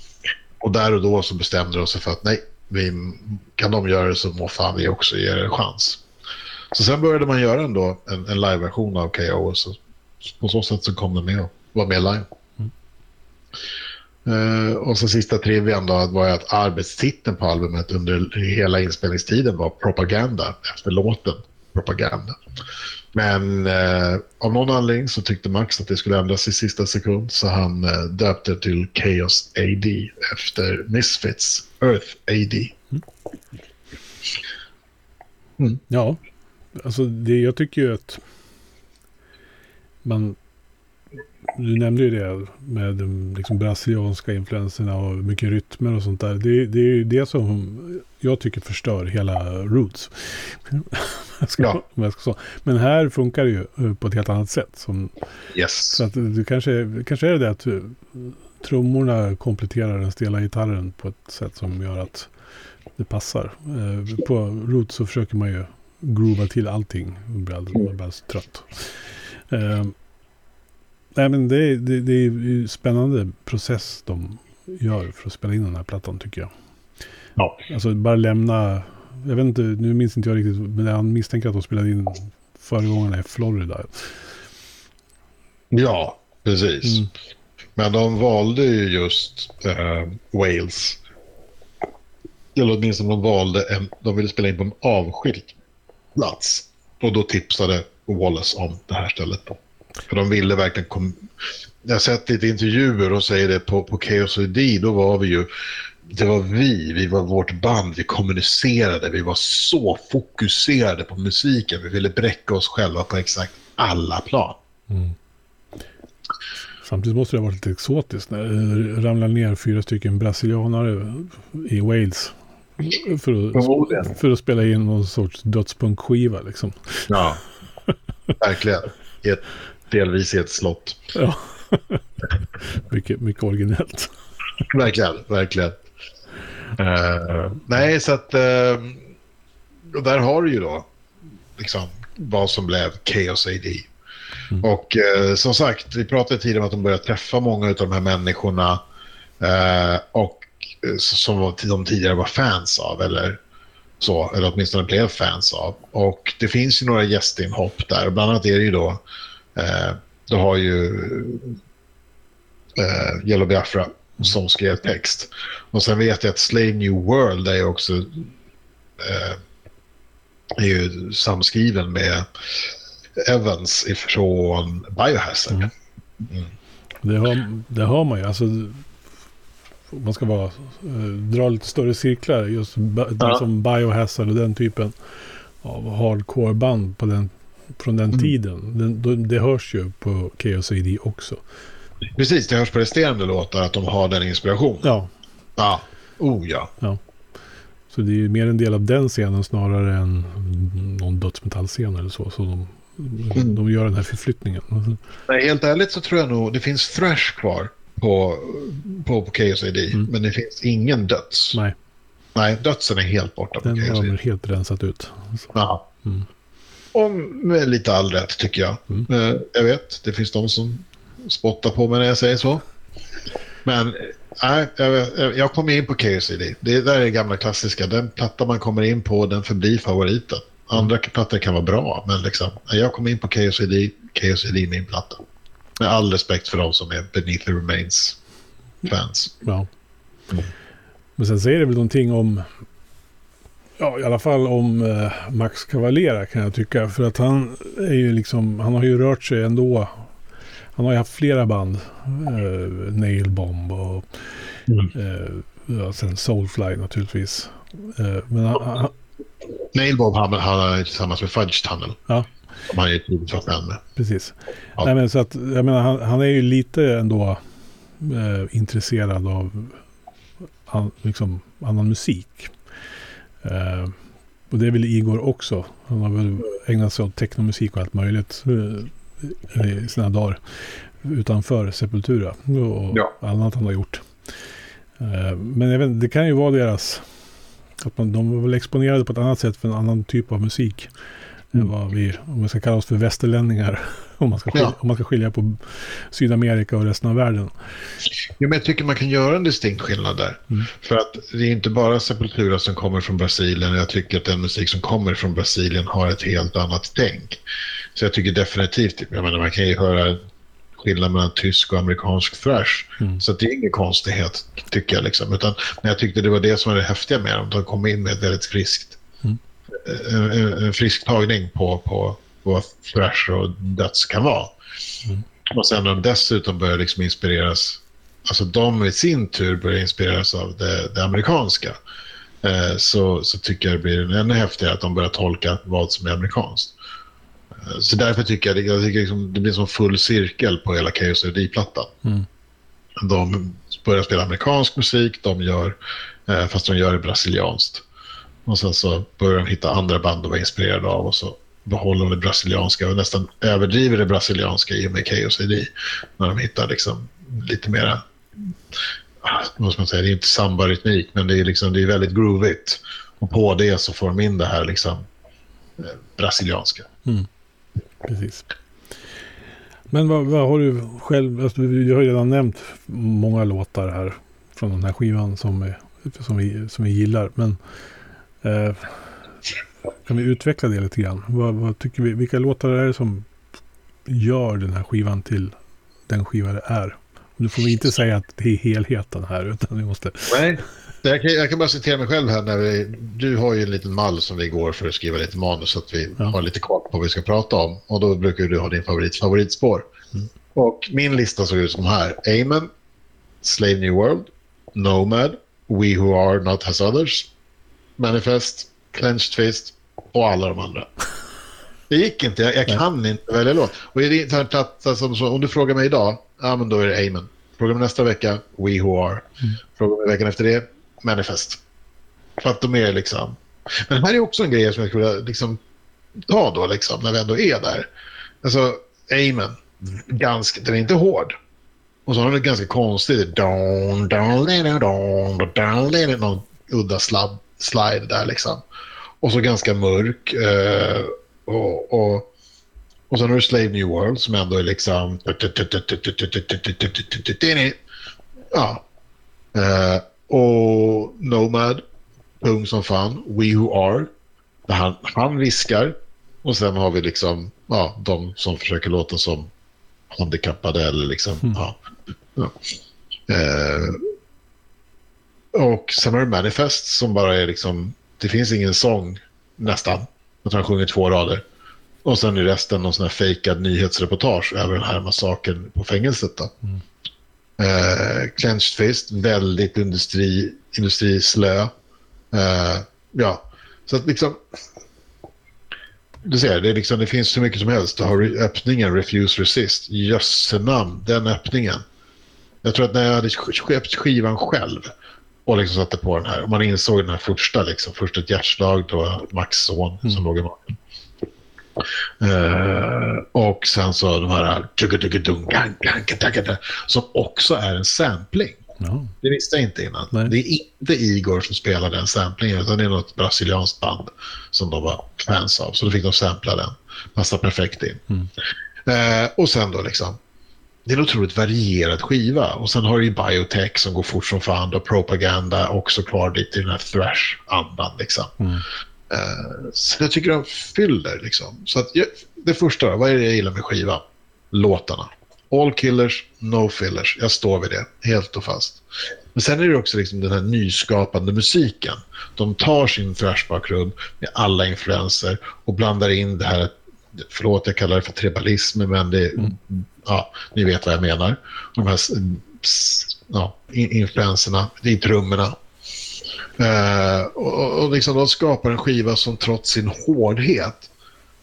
Och där och då så bestämde de sig för att nej, vi, kan de göra det så må fan vi också ge det en chans. Så sen började man göra ändå en, en live-version av KO och så, på så sätt så kom den med och var med live. Uh, och så sista trivian då var att arbetstiteln på albumet under hela inspelningstiden var Propaganda efter låten Propaganda. Men eh, av någon anledning så tyckte Max att det skulle ändras i sista sekund så han eh, döpte till Chaos AD efter Misfits Earth AD. Mm. Mm. Ja, alltså det, jag tycker ju att man du nämnde ju det med de liksom brasilianska influenserna och mycket rytmer och sånt där. Det, det är ju det som jag tycker förstör hela Roots. ja. Men här funkar det ju eh, på ett helt annat sätt. Som, yes. Så att du kanske, kanske är det att eh, trummorna kompletterar den stela gitarren på ett sätt som gör att det passar. Eh, på Roots så försöker man ju groova till allting. Man blir alldeles trött. Nej, men det, det, det är en spännande process de gör för att spela in den här plattan tycker jag. Ja. Alltså bara lämna, jag vet inte, nu minns inte jag riktigt, men jag misstänker att de spelade in föregångarna i Florida. Ja, precis. Mm. Men de valde ju just äh, Wales. Eller åtminstone de valde en, de ville spela in på en avskild plats. Och då tipsade Wallace om det här stället. Då. För de ville verkligen... Kom... Jag har sett lite intervjuer och säger det på, på Chaos ID, då var vi ju... Det var vi, vi var vårt band, vi kommunicerade, vi var så fokuserade på musiken. Vi ville bräcka oss själva på exakt alla plan. Mm. Samtidigt måste det ha varit lite exotiskt när det ramlade ner fyra stycken brasilianare i Wales. För att, för att spela in någon sorts dödspunkskiva liksom. Ja, verkligen. delvis i ett slott. Ja, mycket, mycket originellt. verkligen, verkligen. Uh, nej, så att uh, där har du ju då liksom vad som blev Chaos AD. Mm. Och uh, som sagt, vi pratade tidigare om att de började träffa många av de här människorna och som de tidigare var fans av eller så, eller åtminstone blev fans av. Och det finns ju några gästinhopp där, bland annat är det ju då Eh, du har ju eh, Yellow Biafra som skrev text. Och sen vet jag att Slave New World är också eh, är ju samskriven med Evans ifrån Biohazard. Mm. Mm. Det, har, det har man ju. Alltså, man ska bara eh, dra lite större cirklar. Just ja. som Biohazard och den typen av hardcore-band på den, från den mm. tiden. Den, det hörs ju på KOCD också. Precis, det hörs på resterande låtar att de har den inspirationen. Ja. Ja, oh ja. ja. Så det är mer en del av den scenen snarare än någon dödsmetallscen eller så. Så de, mm. de gör den här förflyttningen. Nej, helt ärligt så tror jag nog det finns thrash kvar på, på, på KSID. Mm. Men det finns ingen döds. Nej. Nej, dödsen är helt borta Den har de helt rensat ut. Ja. Mm. Och med lite all rätt tycker jag. Mm. Eh, jag vet, det finns de som spottar på mig när jag säger så. Men nej, jag, jag kommer in på KSID. Det där är det gamla klassiska. Den platta man kommer in på, den förblir favoriten. Andra plattor kan vara bra, men liksom, jag kommer in på KSID, KSID är min platta. Med all respekt för de som är Beneath the Remains-fans. Ja. Mm. Men sen säger det väl någonting om, ja i alla fall om eh, Max Cavalera kan jag tycka. För att han är ju liksom, han har ju rört sig ändå. Han har ju haft flera band. Eh, Nailbomb och mm. eh, ja, sen Soulfly naturligtvis. Eh, men han, han, Nailbomb han, han tillsammans med Fudge Tunnel. Ja. Som han är ett med. Precis. Ja. Nej, men så att, jag menar, han, han är ju lite ändå eh, intresserad av an, liksom, annan musik. Eh, och det är väl Igor också. Han har väl ägnat sig åt technomusik och allt möjligt eh, i sina dagar. Utanför Sepultura och ja. annat han har gjort. Eh, men även, det kan ju vara deras... Att man, de var väl exponerade på ett annat sätt för en annan typ av musik. Mm. Än vad vi, om vi ska kalla oss för västerlänningar. Om man, ska skilja, ja. om man ska skilja på Sydamerika och resten av världen. Ja, men jag tycker man kan göra en distinkt skillnad där. Mm. För att det är inte bara Sepultura som kommer från Brasilien. Jag tycker att den musik som kommer från Brasilien har ett helt annat tänk. Så jag tycker definitivt, jag menar man kan ju höra skillnad mellan tysk och amerikansk thrash. Mm. Så det är ingen konstighet tycker jag. Liksom. Utan, men jag tyckte det var det som var det häftiga med dem. De kom in med ett väldigt friskt, mm. en, en, frisk tagning på, på vad thrash och döds kan vara. Mm. Och sen de dessutom börjar liksom inspireras, alltså de i sin tur börjar inspireras av det, det amerikanska. Eh, så, så tycker jag det blir ännu häftigare att de börjar tolka vad som är amerikanskt. Eh, så därför tycker jag, jag tycker liksom, det blir som full cirkel på hela Chaos plattan mm. De börjar spela amerikansk musik, de gör, eh, fast de gör det brasilianskt. Och sen så börjar de hitta andra band att vara inspirerade av och så behåller det brasilianska och nästan överdriver det brasilianska i och med KOCD. När de hittar liksom lite mera, ah, vad ska man säga, det är inte samba-rytmik men det är, liksom, det är väldigt groovigt. Och på det så får de in det här liksom eh, brasilianska. Mm. Precis. Men vad, vad, har du själv, alltså, vi har ju redan nämnt många låtar här från den här skivan som, eh, som, vi, som vi gillar. Men eh, kan vi utveckla det lite grann? Vad, vad, tycker vi, vilka låtar är det som gör den här skivan till den skiva det är? Du får inte säga att det är helheten här, utan vi måste... Nej, jag kan, jag kan bara citera mig själv här. När vi, du har ju en liten mall som vi går för att skriva lite manus så att vi ja. har lite koll på vad vi ska prata om. Och då brukar du ha din favorit, favoritspår. Mm. Och min lista såg ut som här. Amen, Slave New World, Nomad, We Who Are Not Has Others, Manifest, Clenched Fist och alla de andra. Det gick inte. Jag, jag kan inte välja låt. Och är det en platta som så, om du frågar mig idag, ja men då är det Amen. Frågar mig nästa vecka, We Who Are. Mm. Frågar mig veckan efter det, Manifest. För att de är liksom... Men det här är också en grej som jag skulle liksom ta då, liksom, när vi ändå är där. Alltså, Amen, ganska, den är inte hård. Och så har den ett ganska konstigt... Don, don, don, don, don, don, någon udda slab, slide där liksom. Och så ganska mörk. Eh, och, och, och sen har du Slave New World som ändå är liksom... Ja. Eh, och Nomad, tung som fan. We Who Are, där han, han viskar. Och sen har vi liksom ja, de som försöker låta som handikappade eller liksom, mm. ja. ja. Eh, och sen har du Manifest som bara är liksom, det finns ingen sång nästan. Att han sjunger två rader. Och sen är resten någon sån här fejkad nyhetsreportage över den här massakern på fängelset. Då. Mm. Eh, Clenched Fist, väldigt industri, industrislö. Eh, ja, så att liksom... Du ser, det, liksom, det finns så mycket som helst. Du har öppningen Refuse Resist. Jössenamn, den öppningen. Jag tror att när jag hade köpt skivan själv och liksom satte på den här. Och man insåg den här första, liksom, först ett hjärtslag då Max son mm. som låg i magen. Uh, och sen så de här som också är en sampling. Ja. Det visste jag inte innan. Nej. Det är inte Igor som spelar den samplingen utan det är något brasilianskt band som de var fans av. Så då fick de sampla den. Passar perfekt in. Mm. Uh, och sen då liksom det är en otroligt varierad skiva. Och sen har du ju biotech som går fort som fan och propaganda också kvar lite i den här thrash-andan. Liksom. Mm. Uh, så jag tycker de fyller liksom. Så att, det första vad är det jag gillar med skivan? Låtarna. All killers, no fillers. Jag står vid det, helt och fast. Men sen är det också liksom den här nyskapande musiken. De tar sin thrash-bakgrund med alla influenser och blandar in det här förlåt jag kallar det för tribalism, men det, mm ja, ni vet vad jag menar. De här ja, influenserna i trummorna. Eh, och, och liksom de skapar en skiva som trots sin hårdhet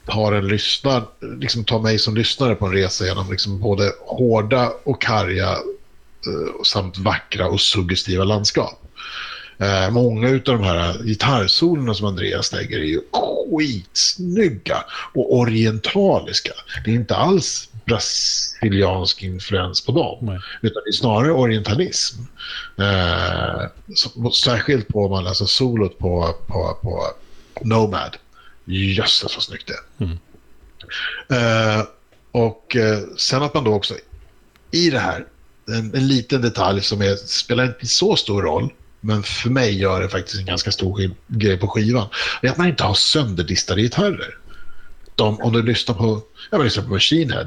har en lyssnar, liksom tar mig som lyssnare på en resa genom liksom både hårda och karga eh, samt vackra och suggestiva landskap. Eh, många av de här gitarrsolorna som Andreas lägger är ju skitsnygga och orientaliska. Det är inte alls brasiliansk influens på dem, Nej. utan det är snarare orientalism. Eh, så, särskilt på man läser solot på, på, på Nomad. Jösses vad snyggt det. Mm. Eh, och eh, sen att man då också i det här, en, en liten detalj som är, spelar inte så stor roll, men för mig gör det faktiskt en ganska stor grej på skivan. Det är att man inte har sönderdistade gitarrer. De, om du lyssnar på, jag lyssnar på Machine Head.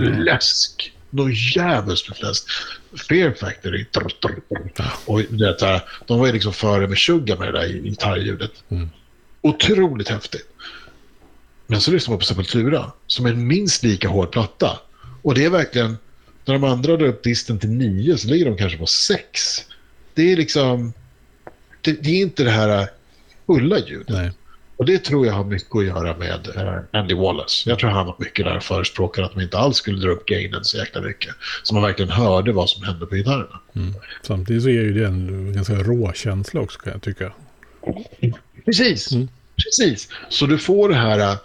Läsk. Något jävligt med fläsk. Fear Factory. Och det de var ju liksom före med Sugar med det där gitarrljudet. Mm. Otroligt häftigt. Men så lyssnar man på Sepultura som är en minst lika hård platta. Och det är verkligen, när de andra drar upp disten till nio så ligger de kanske på sex det är liksom... Det, det, är inte det här fulla ljudet. Nej. Och det tror jag har mycket att göra med uh, Andy Wallace. Jag tror han har mycket där förespråkar att man inte alls skulle dra upp gainen så jäkla mycket. Så man verkligen hörde vad som hände på gitarrerna. Mm. Samtidigt så ger ju det en ganska rå känsla också kan jag tycka. Precis. Mm. Precis. Så du får det här uh,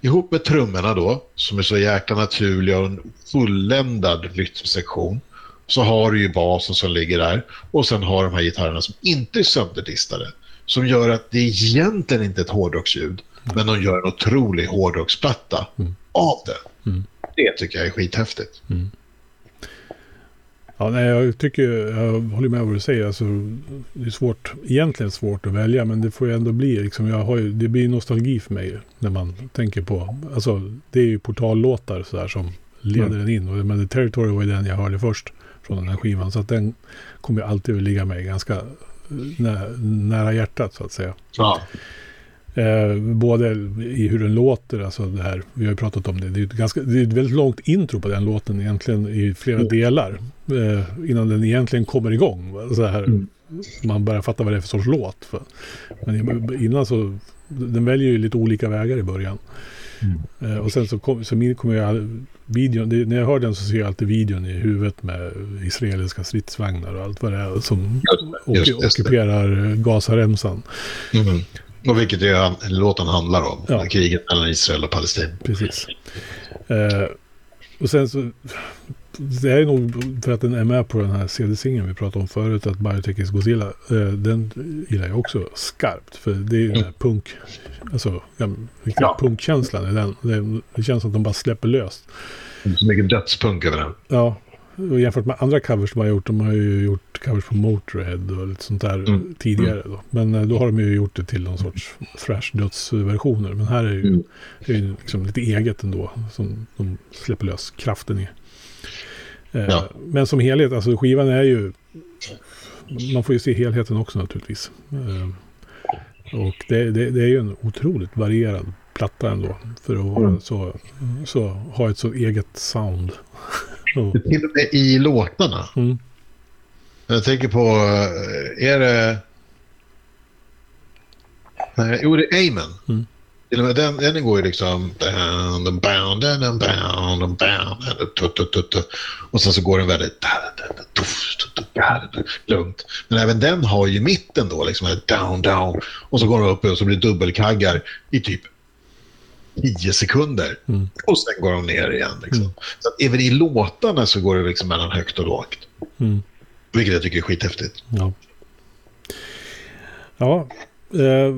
ihop med trummorna då, som är så jäkla naturliga och en fulländad rytmsektion så har du ju basen som ligger där och sen har de här gitarrerna som inte är sönderdistade som gör att det egentligen inte är ett hårdrocksljud mm. men de gör en otrolig hårdrocksplatta mm. av det. Mm. Det tycker jag är skithäftigt. Mm. Ja, nej, jag tycker, jag håller med vad du säger. Alltså, det är svårt, egentligen svårt att välja, men det får ju ändå bli, liksom, jag har ju, det blir nostalgi för mig när man tänker på, alltså det är ju portallåtar så där, som leder mm. den in. Och, men The Territory var ju den jag hörde först från den här skivan. Så att den kommer alltid att ligga mig ganska nära hjärtat så att säga. Ja. Eh, både i hur den låter, alltså det här, vi har ju pratat om det. Det är, ett ganska, det är ett väldigt långt intro på den låten egentligen i flera mm. delar. Eh, innan den egentligen kommer igång. Så här, mm. Man börjar fatta vad det är för sorts låt. För. Men innan så, den väljer ju lite olika vägar i början. Mm. Eh, och sen så, kom, så kommer jag videon, det, när jag hör den så ser jag alltid videon i huvudet med israeliska stridsvagnar och allt vad det är som just, just, ockuperar Gazaremsan. Mm. Och vilket är, låten handlar om, ja. kriget mellan Israel och Palestina. Precis. Eh, och sen så, det är nog för att den är med på den här CD-singeln vi pratade om förut, att Biotech is Godzilla. Eh, den gillar jag också skarpt. För det är ju den här punk, alltså ja, punkkänslan i den. Det, det, känns som att de bara släpper löst. Så mycket dödspunk över den. Ja, och jämfört med andra covers de har gjort, de har ju gjort covers på Motörhead och lite sånt där Mm. tidigare. Då. Men eh, då har de ju gjort det till någon sorts thrash-dödsversioner. Men här är ju, Mm. är ju liksom lite eget ändå, som de släpper lös kraften i. Eh, Ja. Men som helhet, alltså skivan är ju, man får ju se helheten också naturligtvis. Eh, och det, det, det är ju en otroligt varierad platta ändå. För att vara Mm. så, så, ha ett så eget sound. Till och med i låtarna. mm, Jag tänker på, eh, är det... Jo, det är Amen. Mm. Till och med den, den går ju liksom... Och sen så går den väldigt lugnt. Men även den har ju mitten då, liksom down, down. Och så går den upp och så blir det dubbelkaggar i typ tio sekunder. Mm. Och sen går de ner igen. Liksom. Mm. Så att även i låtarna så går det liksom mellan högt och lågt. Mm. Vilket jag tycker är skithäftigt. Ja. ja, Eh,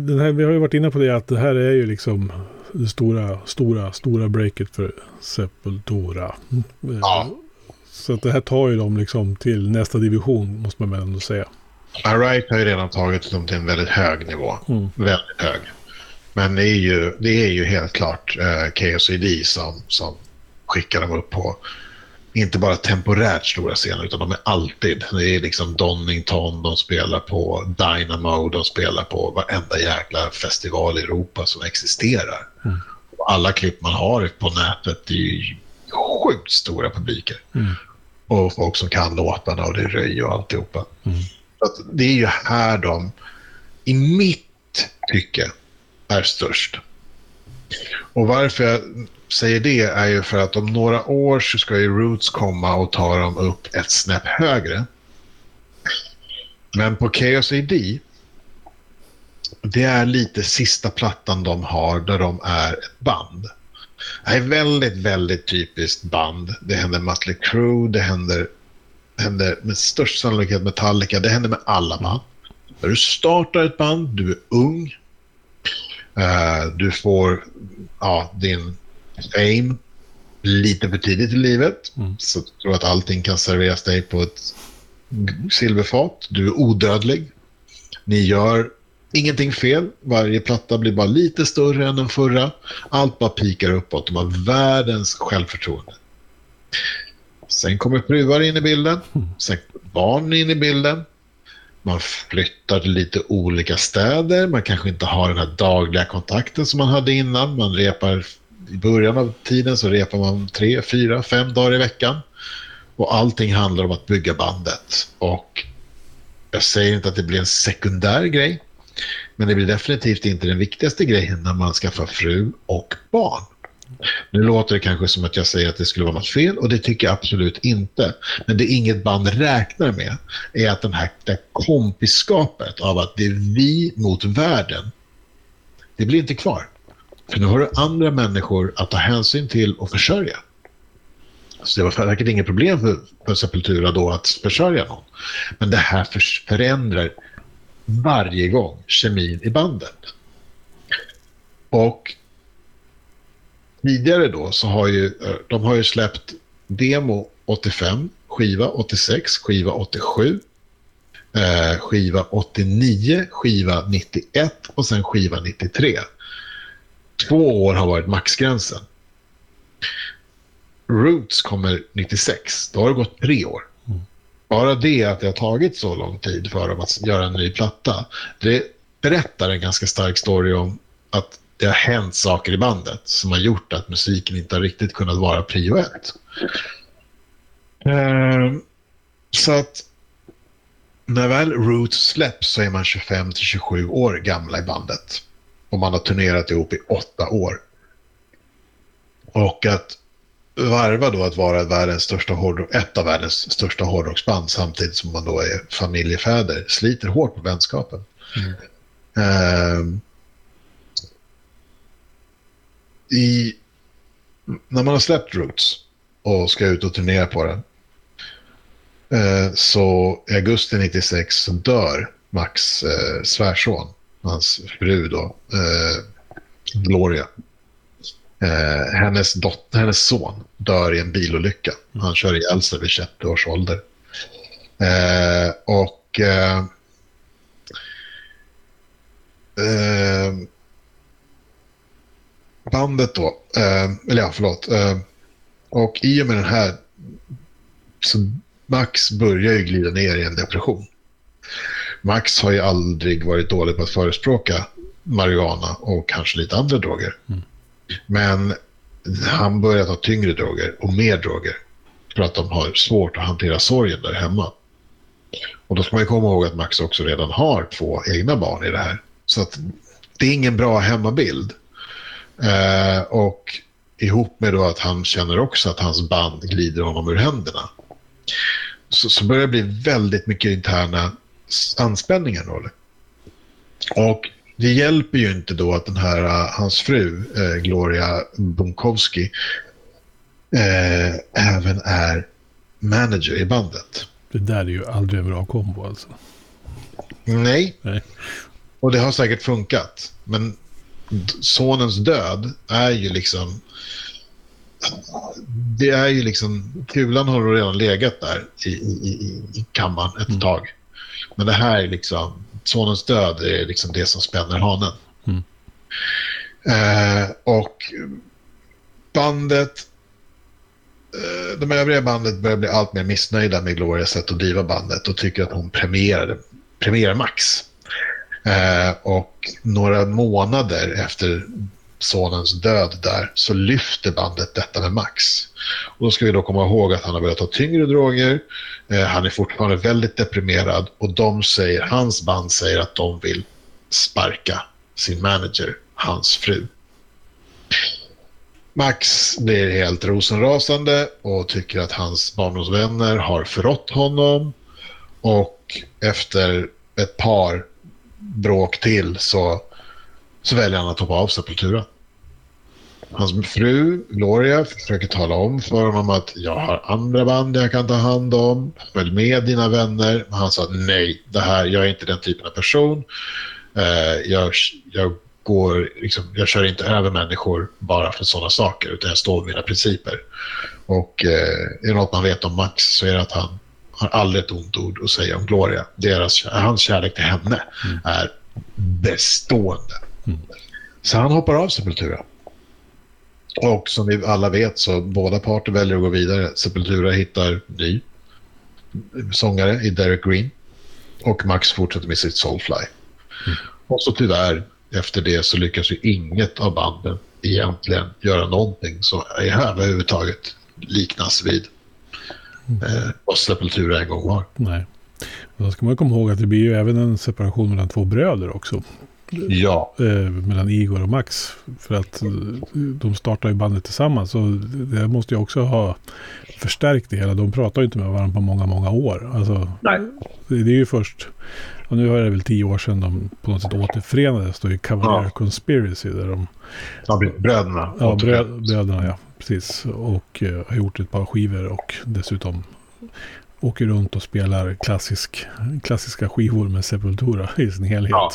den här, vi har ju varit inne på det att det här är ju liksom det stora, stora, stora breaket för Sepultura. Eh, Ja. Så att det här tar ju dem liksom till nästa division måste man väl ändå säga. Alright har ju redan tagit dem till en väldigt hög nivå. Mm. Väldigt hög. Men det är ju, det är ju helt klart eh, KSID som, som skickar dem upp på inte bara temporärt stora scener utan de är alltid. Det är liksom Donington, de spelar på Dynamo, de spelar på varenda jäkla festival i Europa som existerar. Mm. Och alla klipp man har på nätet är ju sjukt stora publiker. Mm. Och folk som kan låtarna och det är röj och alltihopa. Mm. Så det är ju här de, i mitt tycke, är störst. Och varför jag säger det är ju för att om några år så ska ju Roots komma och ta dem upp ett snäpp högre. Men på Chaos AD, det är lite sista plattan de har där de är ett band. Det är väldigt, väldigt typiskt band. Det händer Mötley Crüe, det händer, händer med störst sannolikhet Metallica, det händer med alla band. När du startar ett band, du är ung, eh, du får ja, din fame lite för tidigt i livet. Mm. Så jag tror att allting kan serveras dig på ett silverfat. Du är odödlig. Ni gör ingenting fel. Varje platta blir bara lite större än den förra. Allt bara pikar uppåt. De har världens självförtroende. Sen kommer fruar in i bilden. Sen barn in i bilden. Man flyttar till lite olika städer. Man kanske inte har den här dagliga kontakten som man hade innan. Man repar i början av tiden så repar man tre, fyra, fem dagar i veckan. Och allting handlar om att bygga bandet. Och jag säger inte att det blir en sekundär grej. Men det blir definitivt inte den viktigaste grejen när man skaffar fru och barn. Nu låter det kanske som att jag säger att det skulle vara något fel och det tycker jag absolut inte. Men det inget band räknar med är att den här, det här kompiskapet av att det är vi mot världen, det blir inte kvar. För nu har du andra människor att ta hänsyn till och försörja. Så det var säkert inget problem för, för Sepultura då att försörja någon. Men det här för, förändrar varje gång kemin i bandet. Och tidigare då så har ju eh, de har ju släppt demo 85, skiva 86, skiva 87, eh, skiva 89, skiva 91 och sen skiva 93. Två år har varit maxgränsen. Roots kommer 96. Då har det gått tre år. Bara det att det har tagit så lång tid för dem att göra en ny platta, det berättar en ganska stark story om att det har hänt saker i bandet som har gjort att musiken inte har riktigt kunnat vara prio ett. Ehm, så att när väl Roots släpps så är man 25 till 27 år gamla i bandet. Och man har turnerat ihop i åtta år. Och att varva då att vara världens största hårdrock, ett av världens största hårdrocksband samtidigt som man då är familjefäder sliter hårt på vänskapen. Mm. Ehm, i, när man har släppt Roots och ska ut och turnera på den eh, så i augusti 96 så dör Max eh, svärson, hans fru då, eh, Gloria. Eh, hennes, dotter, hennes son dör i en bilolycka. Han kör ihjäl sig vid 21 års ålder. Eh, och... Eh, eh, bandet då, eh, eller ja, förlåt. Eh, och i och med den här så Max börjar ju glida ner i en depression. Max har ju aldrig varit dålig på att förespråka marijuana och kanske lite andra droger. Mm. Men han börjar ta tyngre droger och mer droger för att de har svårt att hantera sorgen där hemma. Och då ska man komma ihåg att Max också redan har två egna barn i det här. Så att det är ingen bra hemmabild. Eh, och ihop med då att han känner också att hans band glider honom ur händerna. Så, så börjar det bli väldigt mycket interna anspänningar. Då. Och det hjälper ju inte då att den här, uh, hans fru, eh, Gloria Bunkowski, eh, även är manager i bandet. Det där är ju aldrig en bra kombo alltså. Nej. Nej. Och det har säkert funkat. Men sonens död är ju liksom... Det är ju liksom... Kulan har redan legat där i, i, i kammaren ett mm. tag. Men det här är liksom... Sonens död är liksom det som spänner hanen. Mm. Eh, och bandet... Eh, de övriga bandet börjar bli allt mer missnöjda med Glorias sätt att driva bandet och tycker att hon premierar, premierar Max. Eh, och några månader efter sonens död där så lyfter bandet detta med Max. Och då ska vi då komma ihåg att han har börjat ta tyngre droger. Eh, han är fortfarande väldigt deprimerad och de säger, hans band säger att de vill sparka sin manager, hans fru. Max blir helt rosenrasande och tycker att hans barndomsvänner har förrått honom. Och efter ett par bråk till så, så väljer han att hoppa av Sepultura. Hans fru Gloria försöker tala om för honom att jag har andra band jag kan ta hand om. Följ med dina vänner. Men han sa nej, det här, jag är inte den typen av person. Uh, jag, jag, går, liksom, jag kör inte över människor bara för sådana saker utan jag står med mina principer. Och uh, är det något man vet om Max så är det att han har aldrig ett ont ord att säga om Gloria. Deras, hans kärlek till henne mm. är bestående. Mm. Så han hoppar av Sepultura. Och som vi alla vet så båda parter väljer att gå vidare. Sepultura hittar ny sångare i Derek Green. Och Max fortsätter med sitt Soulfly. Mm. Och så tyvärr, efter det så lyckas ju inget av banden egentligen göra någonting som överhuvudtaget liknas vid eh, vad Sepultura en gång var. Nej. då ska man komma ihåg att det blir ju även en separation mellan två bröder också. Ja. Eh, mellan Igor och Max. För att eh, de startar ju bandet tillsammans. Så det måste ju också ha förstärkt det hela. De pratar ju inte med varandra på många, många år. Alltså, Nej. Det, är ju först, och nu är det väl tio år sedan de på något sätt återförenades då i Cavalier ja. Conspiracy. Där de, ja, bröderna. Ja, brö, bröderna ja precis. Och uh, har gjort ett par skivor och dessutom åker runt och spelar klassisk, klassiska skivor med Sepultura i sin helhet. Ja,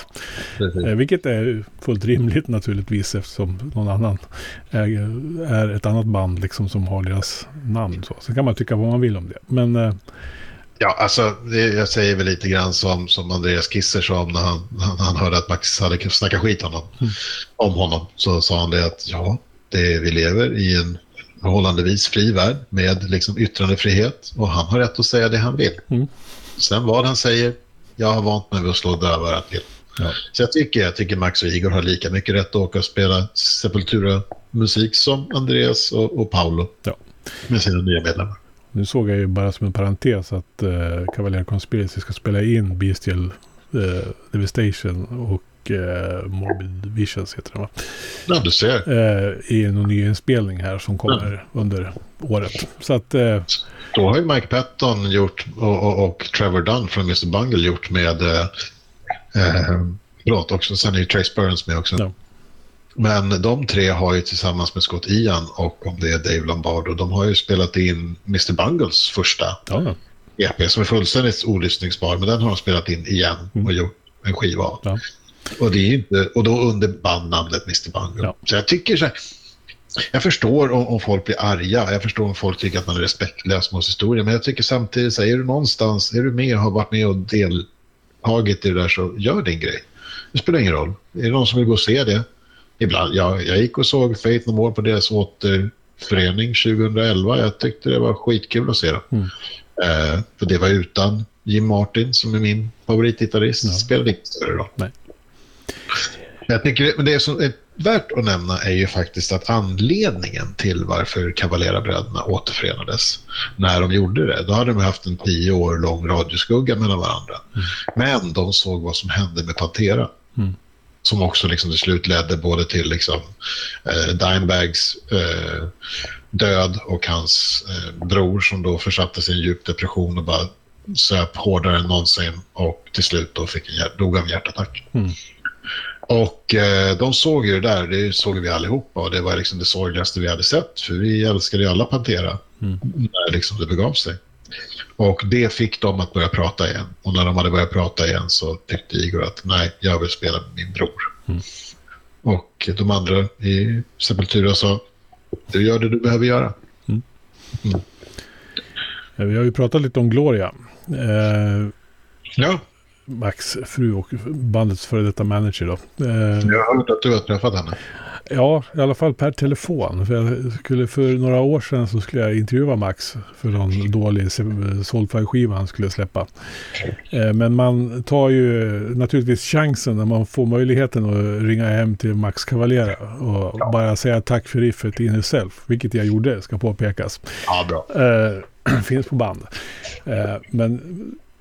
eh, vilket är fullt rimligt naturligtvis eftersom någon annan är, är ett annat band liksom som har deras namn. Så. Sen kan man tycka vad man vill om det. Men eh, Ja, alltså det, jag säger väl lite grann som, som Andreas Kisser sa när han, när han hörde att Max hade snackat skit honom, mm. om honom. Så sa han det att ja, det, vi lever i en förhållandevis fri värld med liksom yttrandefrihet och han har rätt att säga det han vill. Mm. Sen vad han säger, jag har vant mig vid att slå dövörat till. Ja. Så jag tycker, jag tycker Max och Igor har lika mycket rätt att åka och spela Sepultura-musik som Andreas och, och Paolo ja. med sina nya medlemmar. Nu såg jag ju bara som en parentes att uh, Cavalier Conspiracy ska spela in Bestial uh, Devastation och eh, Morbid Visions heter den va? Ja, du ser. Eh, I en ny inspelning här som kommer ja. under året. Så att... Eh, Då har ju Mike Patton gjort och, och, och, Trevor Dunn från Mr. Bungle gjort med... Eh, eh, förlåt, också, sen är ju Trace Burns med också. Ja. Men de tre har ju tillsammans med Scott Ian och om det är Dave Lombardo, de har ju spelat in Mr. Bungles första ja. EP som är fullständigt olyssningsbar, men den har de spelat in igen mm. och gjort en skiva av. Ja. Och, det är inte, och då under bandnamnet Mr. Bungle. Ja. Så jag tycker så här, Jag förstår om, om, folk blir arga, jag förstår om folk tycker att man är respektlös mot historien, men jag tycker samtidigt, så är du någonstans, är du med och har varit med och deltagit i det där så gör din grej. Det spelar ingen roll. Är det någon som vill gå och se det? Ibland, ja, jag gick och såg Faith No More på deras återförening 2011. Jag tyckte det var skitkul att se det. Mm. Eh, för det var utan Jim Martin som är min favoritgitarrist. Ja. Spelade inte större roll. Jag tycker det, som är värt att nämna är ju faktiskt att anledningen till varför Cavalera-bröderna återförenades när de gjorde det, då hade de haft en tio år lång radioskugga mellan varandra. Mm. Men de såg vad som hände med Pantera. Mm. Som också liksom till slut ledde både till liksom, eh, Dimebags eh, död och hans eh, bror som då försatte sig i en djup depression och bara söp hårdare än någonsin och till slut då fick en, dog av en hjärtattack. Mm. Och eh, de såg ju det där, det såg vi allihopa och det var liksom det sorgligaste vi hade sett. För vi älskade ju alla Pantera mm. när liksom det begav sig. Och det fick dem att börja prata igen. Och när de hade börjat prata igen så tyckte Igor att nej, jag vill spela med min bror. Mm. Och de andra i Sepultura sa, du gör det du behöver göra. Mm. mm. Vi har ju pratat lite om Gloria. Eh, ja. Max fru och bandets före detta manager då. Eh, jag har hört att du har träffat henne. Ja, i alla fall per telefon. För, jag skulle, för några år sedan så skulle jag intervjua Max för någon dålig Soulfire-skiva han skulle släppa. Eh, men man tar ju naturligtvis chansen när man får möjligheten att ringa hem till Max Cavalera och ja. bara säga tack för riffet in itself, vilket jag gjorde, ska påpekas. Ja, bra. Eh, finns på band. Eh, men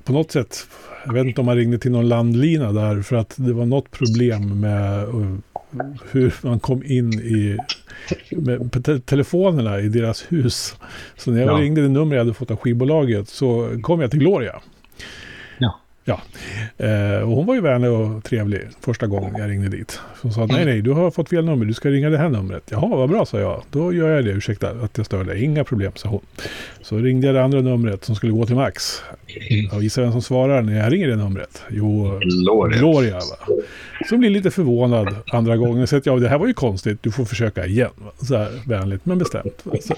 på något sätt, jag vet inte om man ringde till någon landlina där för att det var något problem med uh, hur man kom in i med te telefonerna i deras hus. Så när jag ja. ringde det nummer jag hade fått av skivbolaget så kom jag till Gloria. Ja, eh, och hon var ju vänlig och trevlig första gången jag ringde dit. Hon sa nej, nej, du har fått fel nummer, du ska ringa det här numret. Jaha, vad bra, sa jag. Då gör jag det, ursäkta att jag stör dig. Inga problem, sa hon. Så ringde jag det andra numret som skulle gå till Max. Och gissa vem som svarar när jag ringer det numret? Jo, Gloria. Gloria va? Så blir lite förvånad andra gången. Så att, ja, det här var ju konstigt, du får försöka igen. Så här vänligt men bestämt. Så,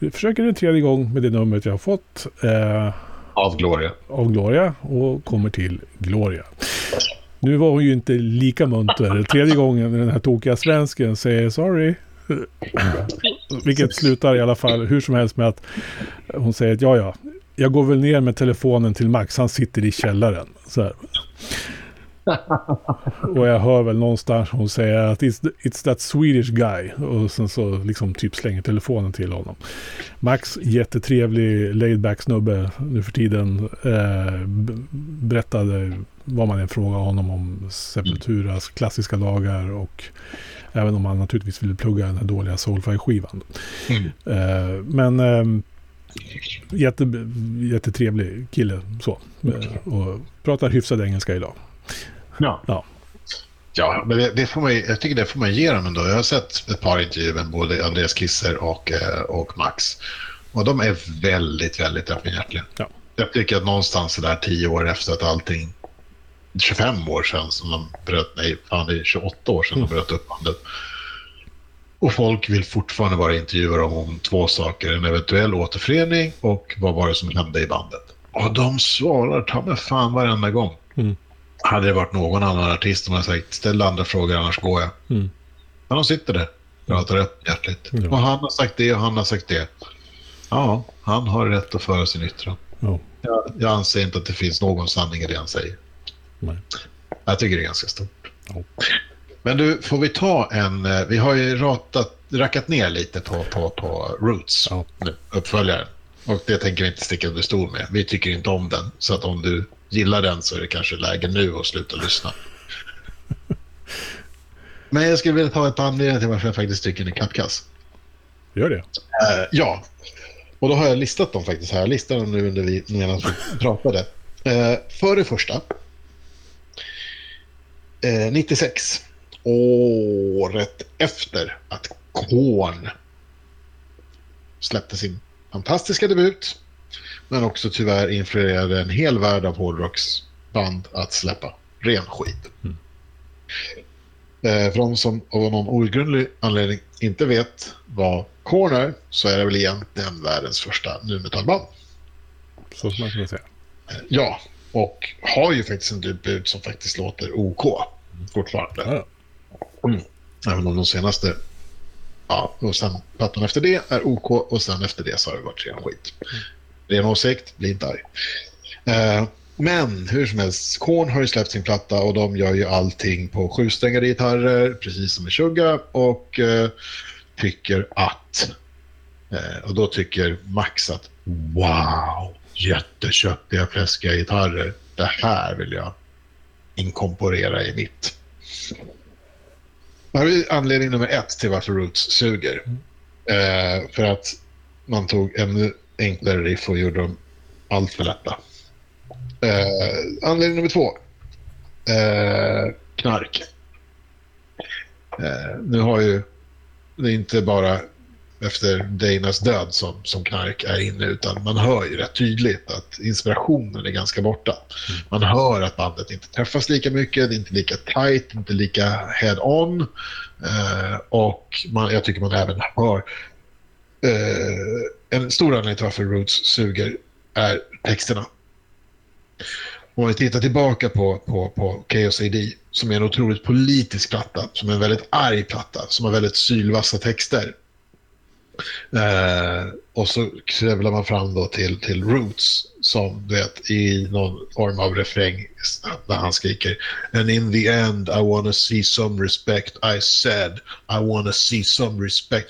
vi försöker en tredje gång med det numret jag har fått. Eh, av Gloria. Av Gloria och kommer till Gloria. Nu var hon ju inte lika munter. Tredje gången den här tokiga svensken säger sorry. Vilket slutar i alla fall hur som helst med att hon säger att ja, ja, jag går väl ner med telefonen till Max, han sitter i källaren. Så här. och jag hör väl någonstans hon säger att it's, it's that Swedish guy. Och sen så liksom typ slänger telefonen till honom. Max, jättetrevlig laid back snubbe nu för tiden. Eh, berättade vad man än frågade honom om Sepulturas klassiska dagar och även om han naturligtvis ville plugga den här dåliga Soulfire-skivan. Mm. Eh, men eh, jätte, jättetrevlig kille så. Eh, och pratar hyfsad engelska idag. Ja. ja. Ja, men det, det, får man, jag tycker det får man ge dem ändå. Jag har sett ett par intervjuer med både Andreas Kisser och, eh, och Max. Och de är väldigt, väldigt öppenhjärtiga. Ja. Jag tycker att någonstans där tio år efter att allting... 25 år sedan som de bröt... Nej, fan det är 28 år sedan mm. de bröt upp bandet. Och folk vill fortfarande bara intervjua dem om två saker. En eventuell återförening och vad var det som hände i bandet. Och de svarar ta mig fan varenda gång. Mm. Hade det varit någon annan artist som hade sagt ställ andra frågor annars går jag. Mm. Men de sitter där och pratar öppenhjärtigt. Ja. Och han har sagt det och han har sagt det. Ja, han har rätt att föra sin yttran. Ja. Jag, jag, anser inte att det finns någon sanning i det han säger. Nej. Jag tycker det är ganska stort. Ja. Men du, får vi ta en... Eh, vi har ju ratat, rackat ner lite på, på, på Roots, ja. uppföljaren. Och det tänker vi inte sticka under stol med. Vi tycker inte om den. Så att om du gillar den så är det kanske läge nu att sluta lyssna. Men jag skulle vilja ta ett par anledningar till varför jag faktiskt tycker den är kappkass. Gör det? Uh, ja. Och då har jag listat dem faktiskt här. Jag listade dem nu under vi, medan vi pratade. Uh, för det första. Uh, 96. Året efter att Korn släppte sin fantastiska debut men också tyvärr influerade en hel värld av hårdrocksband att släppa ren skit. Mm. Eh, för de som av någon outgrundlig anledning inte vet vad Korn är så är det väl egentligen världens första nu-metallband. Så som man kan säga. Ja, och har ju faktiskt en utbud som faktiskt låter OK fortfarande. Ja. Mm. Även om de senaste... Ja, och sen plattan efter det är OK och sen efter det så har det varit ren skit. Ren åsikt, bli inte arg. Eh, men hur som helst, Korn har ju släppt sin platta och de gör ju allting på sjusträngade gitarrer, precis som i Sugar, och eh, tycker att... Eh, och då tycker Max att wow, jätteköttiga, fläskiga gitarrer. Det här vill jag inkorporera i mitt. Det här är anledning nummer ett till varför Roots suger. Eh, för att man tog ännu enklare riff och gjorde dem allt för lätta. Eh, anledning nummer två. Eh, knark. Eh, nu har ju det är inte bara efter Danas död som, som knark är inne utan man hör ju rätt tydligt att inspirationen är ganska borta. Man hör att bandet inte träffas lika mycket, det är inte lika tight, inte lika head-on. Eh, och man, jag tycker man även hör eh, en stor anledning till varför Roots suger är texterna. Om vi tittar tillbaka på, på, på KOCD som är en otroligt politisk platta, som är en väldigt arg platta, som har väldigt sylvassa texter. Eh, och så krävlar man fram då till, till Roots som du vet i någon form av refräng där han skriker And in the end I wanna see some respect I said I wanna see some respect.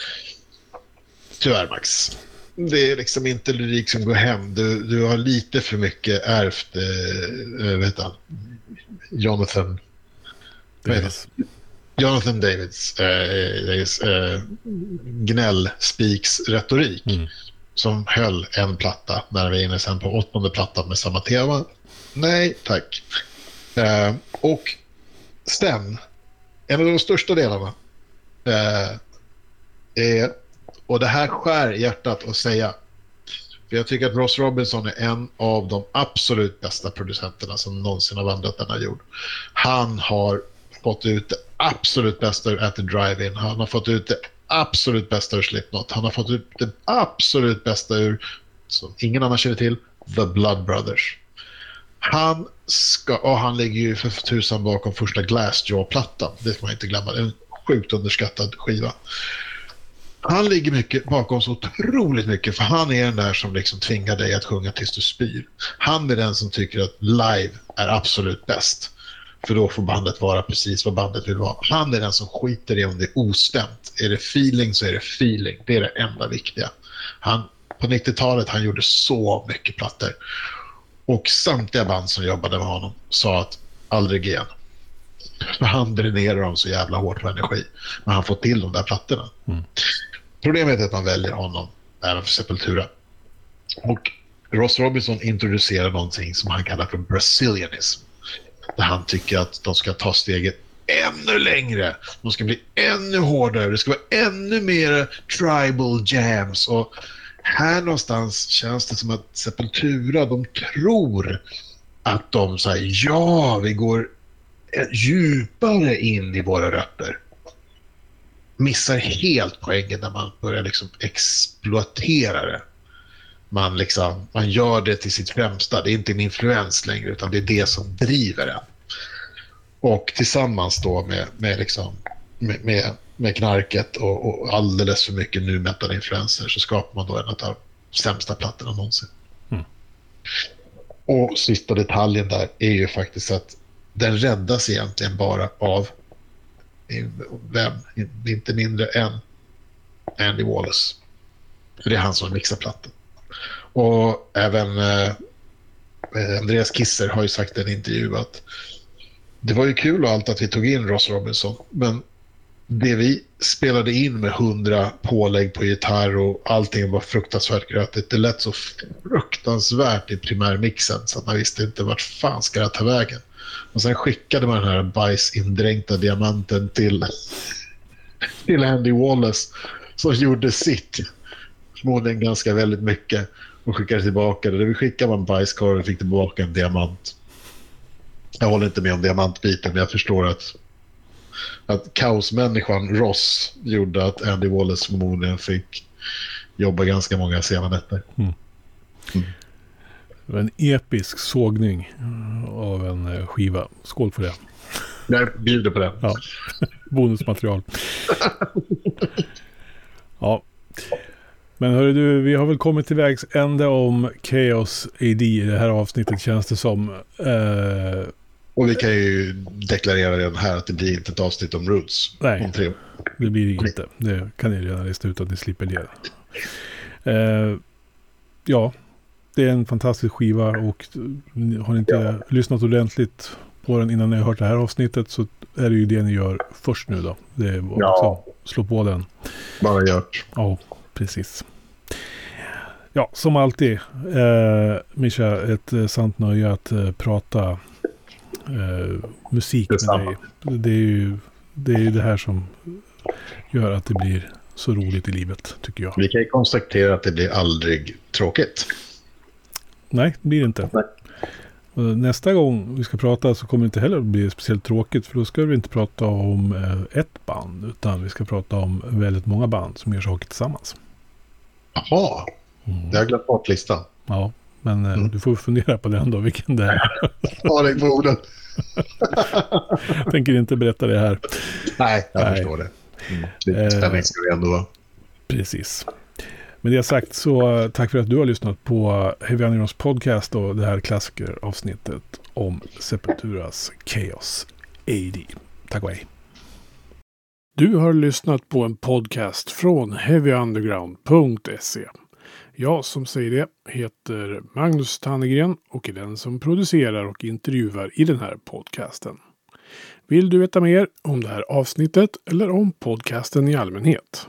Tyvärr Max. Det är liksom inte lyrik som går hem. Du, du har lite för mycket ärvt, eh, eh, vet han, Jonathan Davis. Jonathan Davids eh, eh, gnäll-speaks-retorik Mm. som höll en platta när vi är inne sen på åttonde plattan med samma tema. Nej, tack. Eh, och sen, en av de största delarna eh, är, och det här skär i hjärtat att säga, för jag tycker att Ross Robinson är en av de absolut bästa producenterna som någonsin har vandrat denna jord. Han har fått ut det absolut bästa ur At the Drive-In. Han har fått ut det absolut bästa ur Slipknot. Han har fått ut det absolut bästa ur, som ingen annan känner till, The Blood Brothers. Han ska, och han ligger ju för tusan bakom första Glassjaw-plattan. Det får man inte glömma. Det är en sjukt underskattad skiva. Han ligger mycket bakom så otroligt mycket för han är den där som liksom tvingar dig att sjunga tills du spyr. Han är den som tycker att live är absolut bäst. För då får bandet vara precis vad bandet vill vara. Han är den som skiter i om det är ostämt. Är det feeling så är det feeling. Det är det enda viktiga. Han, på 90-talet han gjorde så mycket plattor. Och samtliga band som jobbade med honom sa att aldrig igen. För han dränerar dem så jävla hårt på energi. Men han får till de där plattorna. Mm. Problemet är att man väljer honom även för Sepultura. Och Ross Robinson introducerar någonting som han kallar för Brazilianism. Där han tycker att de ska ta steget ännu längre. De ska bli ännu hårdare. Det ska vara ännu mer tribal jams. Och här någonstans känns det som att Sepultura, de tror att de säger ja, vi går djupare in i våra rötter. Missar helt poängen när man börjar liksom exploatera det. Man, liksom, man gör det till sitt främsta. Det är inte en influens längre, utan det är det som driver en. Och tillsammans då med, med, liksom, med, med, med knarket och, och alldeles för mycket nu influenser så skapar man då en av de sämsta plattorna någonsin. Mm. Och sista detaljen där är ju faktiskt att den räddas egentligen bara av vem? Inte mindre än Andy Wallace. För det är han som mixar plattan. Och även eh, Andreas Kisser har ju sagt i en intervju att det var ju kul och allt att vi tog in Ross Robinson, men det vi spelade in med hundra pålägg på gitarr och allting var fruktansvärt grötigt. Det lät så fruktansvärt i primärmixen så att man visste inte vart fan ska det ta vägen. Och sen skickade man den här bajsindränkta diamanten till, till Andy Wallace som gjorde sitt. Förmodligen ganska väldigt mycket och skickade tillbaka det. Vi skickade en bajskorv och fick tillbaka en diamant. Jag håller inte med om diamantbiten, men jag förstår att att kaosmänniskan Ross gjorde att Andy Wallace förmodligen fick jobba ganska många sena nätter. Mm. Mm. En episk sågning av en eh, skiva. Skål för det. Jag bjuder på det. Ja. Bonusmaterial. ja. Men hörru du, vi har väl kommit till vägs ände om Chaos AD i det här avsnittet känns det som. Eh... Och vi kan ju deklarera redan här att det blir inte ett avsnitt om Roots. Nej, om tre. det blir det inte. Det kan ni redan lista ut att ni slipper det. Eh, ja, det är en fantastisk skiva och har ni inte ja. lyssnat ordentligt på den innan ni har hört det här avsnittet så är det ju det ni gör först nu då. Det är ja. slå på den. Bara gjort. Ja, precis. Ja, som alltid, eh, Mischa, ett eh, sant nöje att eh, prata eh, musik med dig. Det är ju det, är det här som gör att det blir så roligt i livet, tycker jag. Vi kan ju konstatera att det blir aldrig tråkigt. Nej, det blir det inte. Nej. Nästa gång vi ska prata så kommer det inte heller bli speciellt tråkigt. För då ska vi inte prata om eh, ett band. Utan vi ska prata om väldigt många band som gör saker tillsammans. Jaha, mm. jag har glömt bort listan. Ja, men eh, mm. du får fundera på den då, vilken det är. Ha dig på orden. jag tänker inte berätta det här. Nej, jag Nej. förstår det. Mm. Lite spänning ska det ändå vara. Precis. Med det sagt så eh, tack för att du har lyssnat på Heavy Undergrounds podcast och det här klassikeravsnittet om Sepulturas Chaos AD. Tack och hej. Du har lyssnat på en podcast från heavyunderground.se. Jag som säger det heter Magnus Tannegren och är den som producerar och intervjuar i den här podcasten. Vill du veta mer om det här avsnittet eller om podcasten i allmänhet?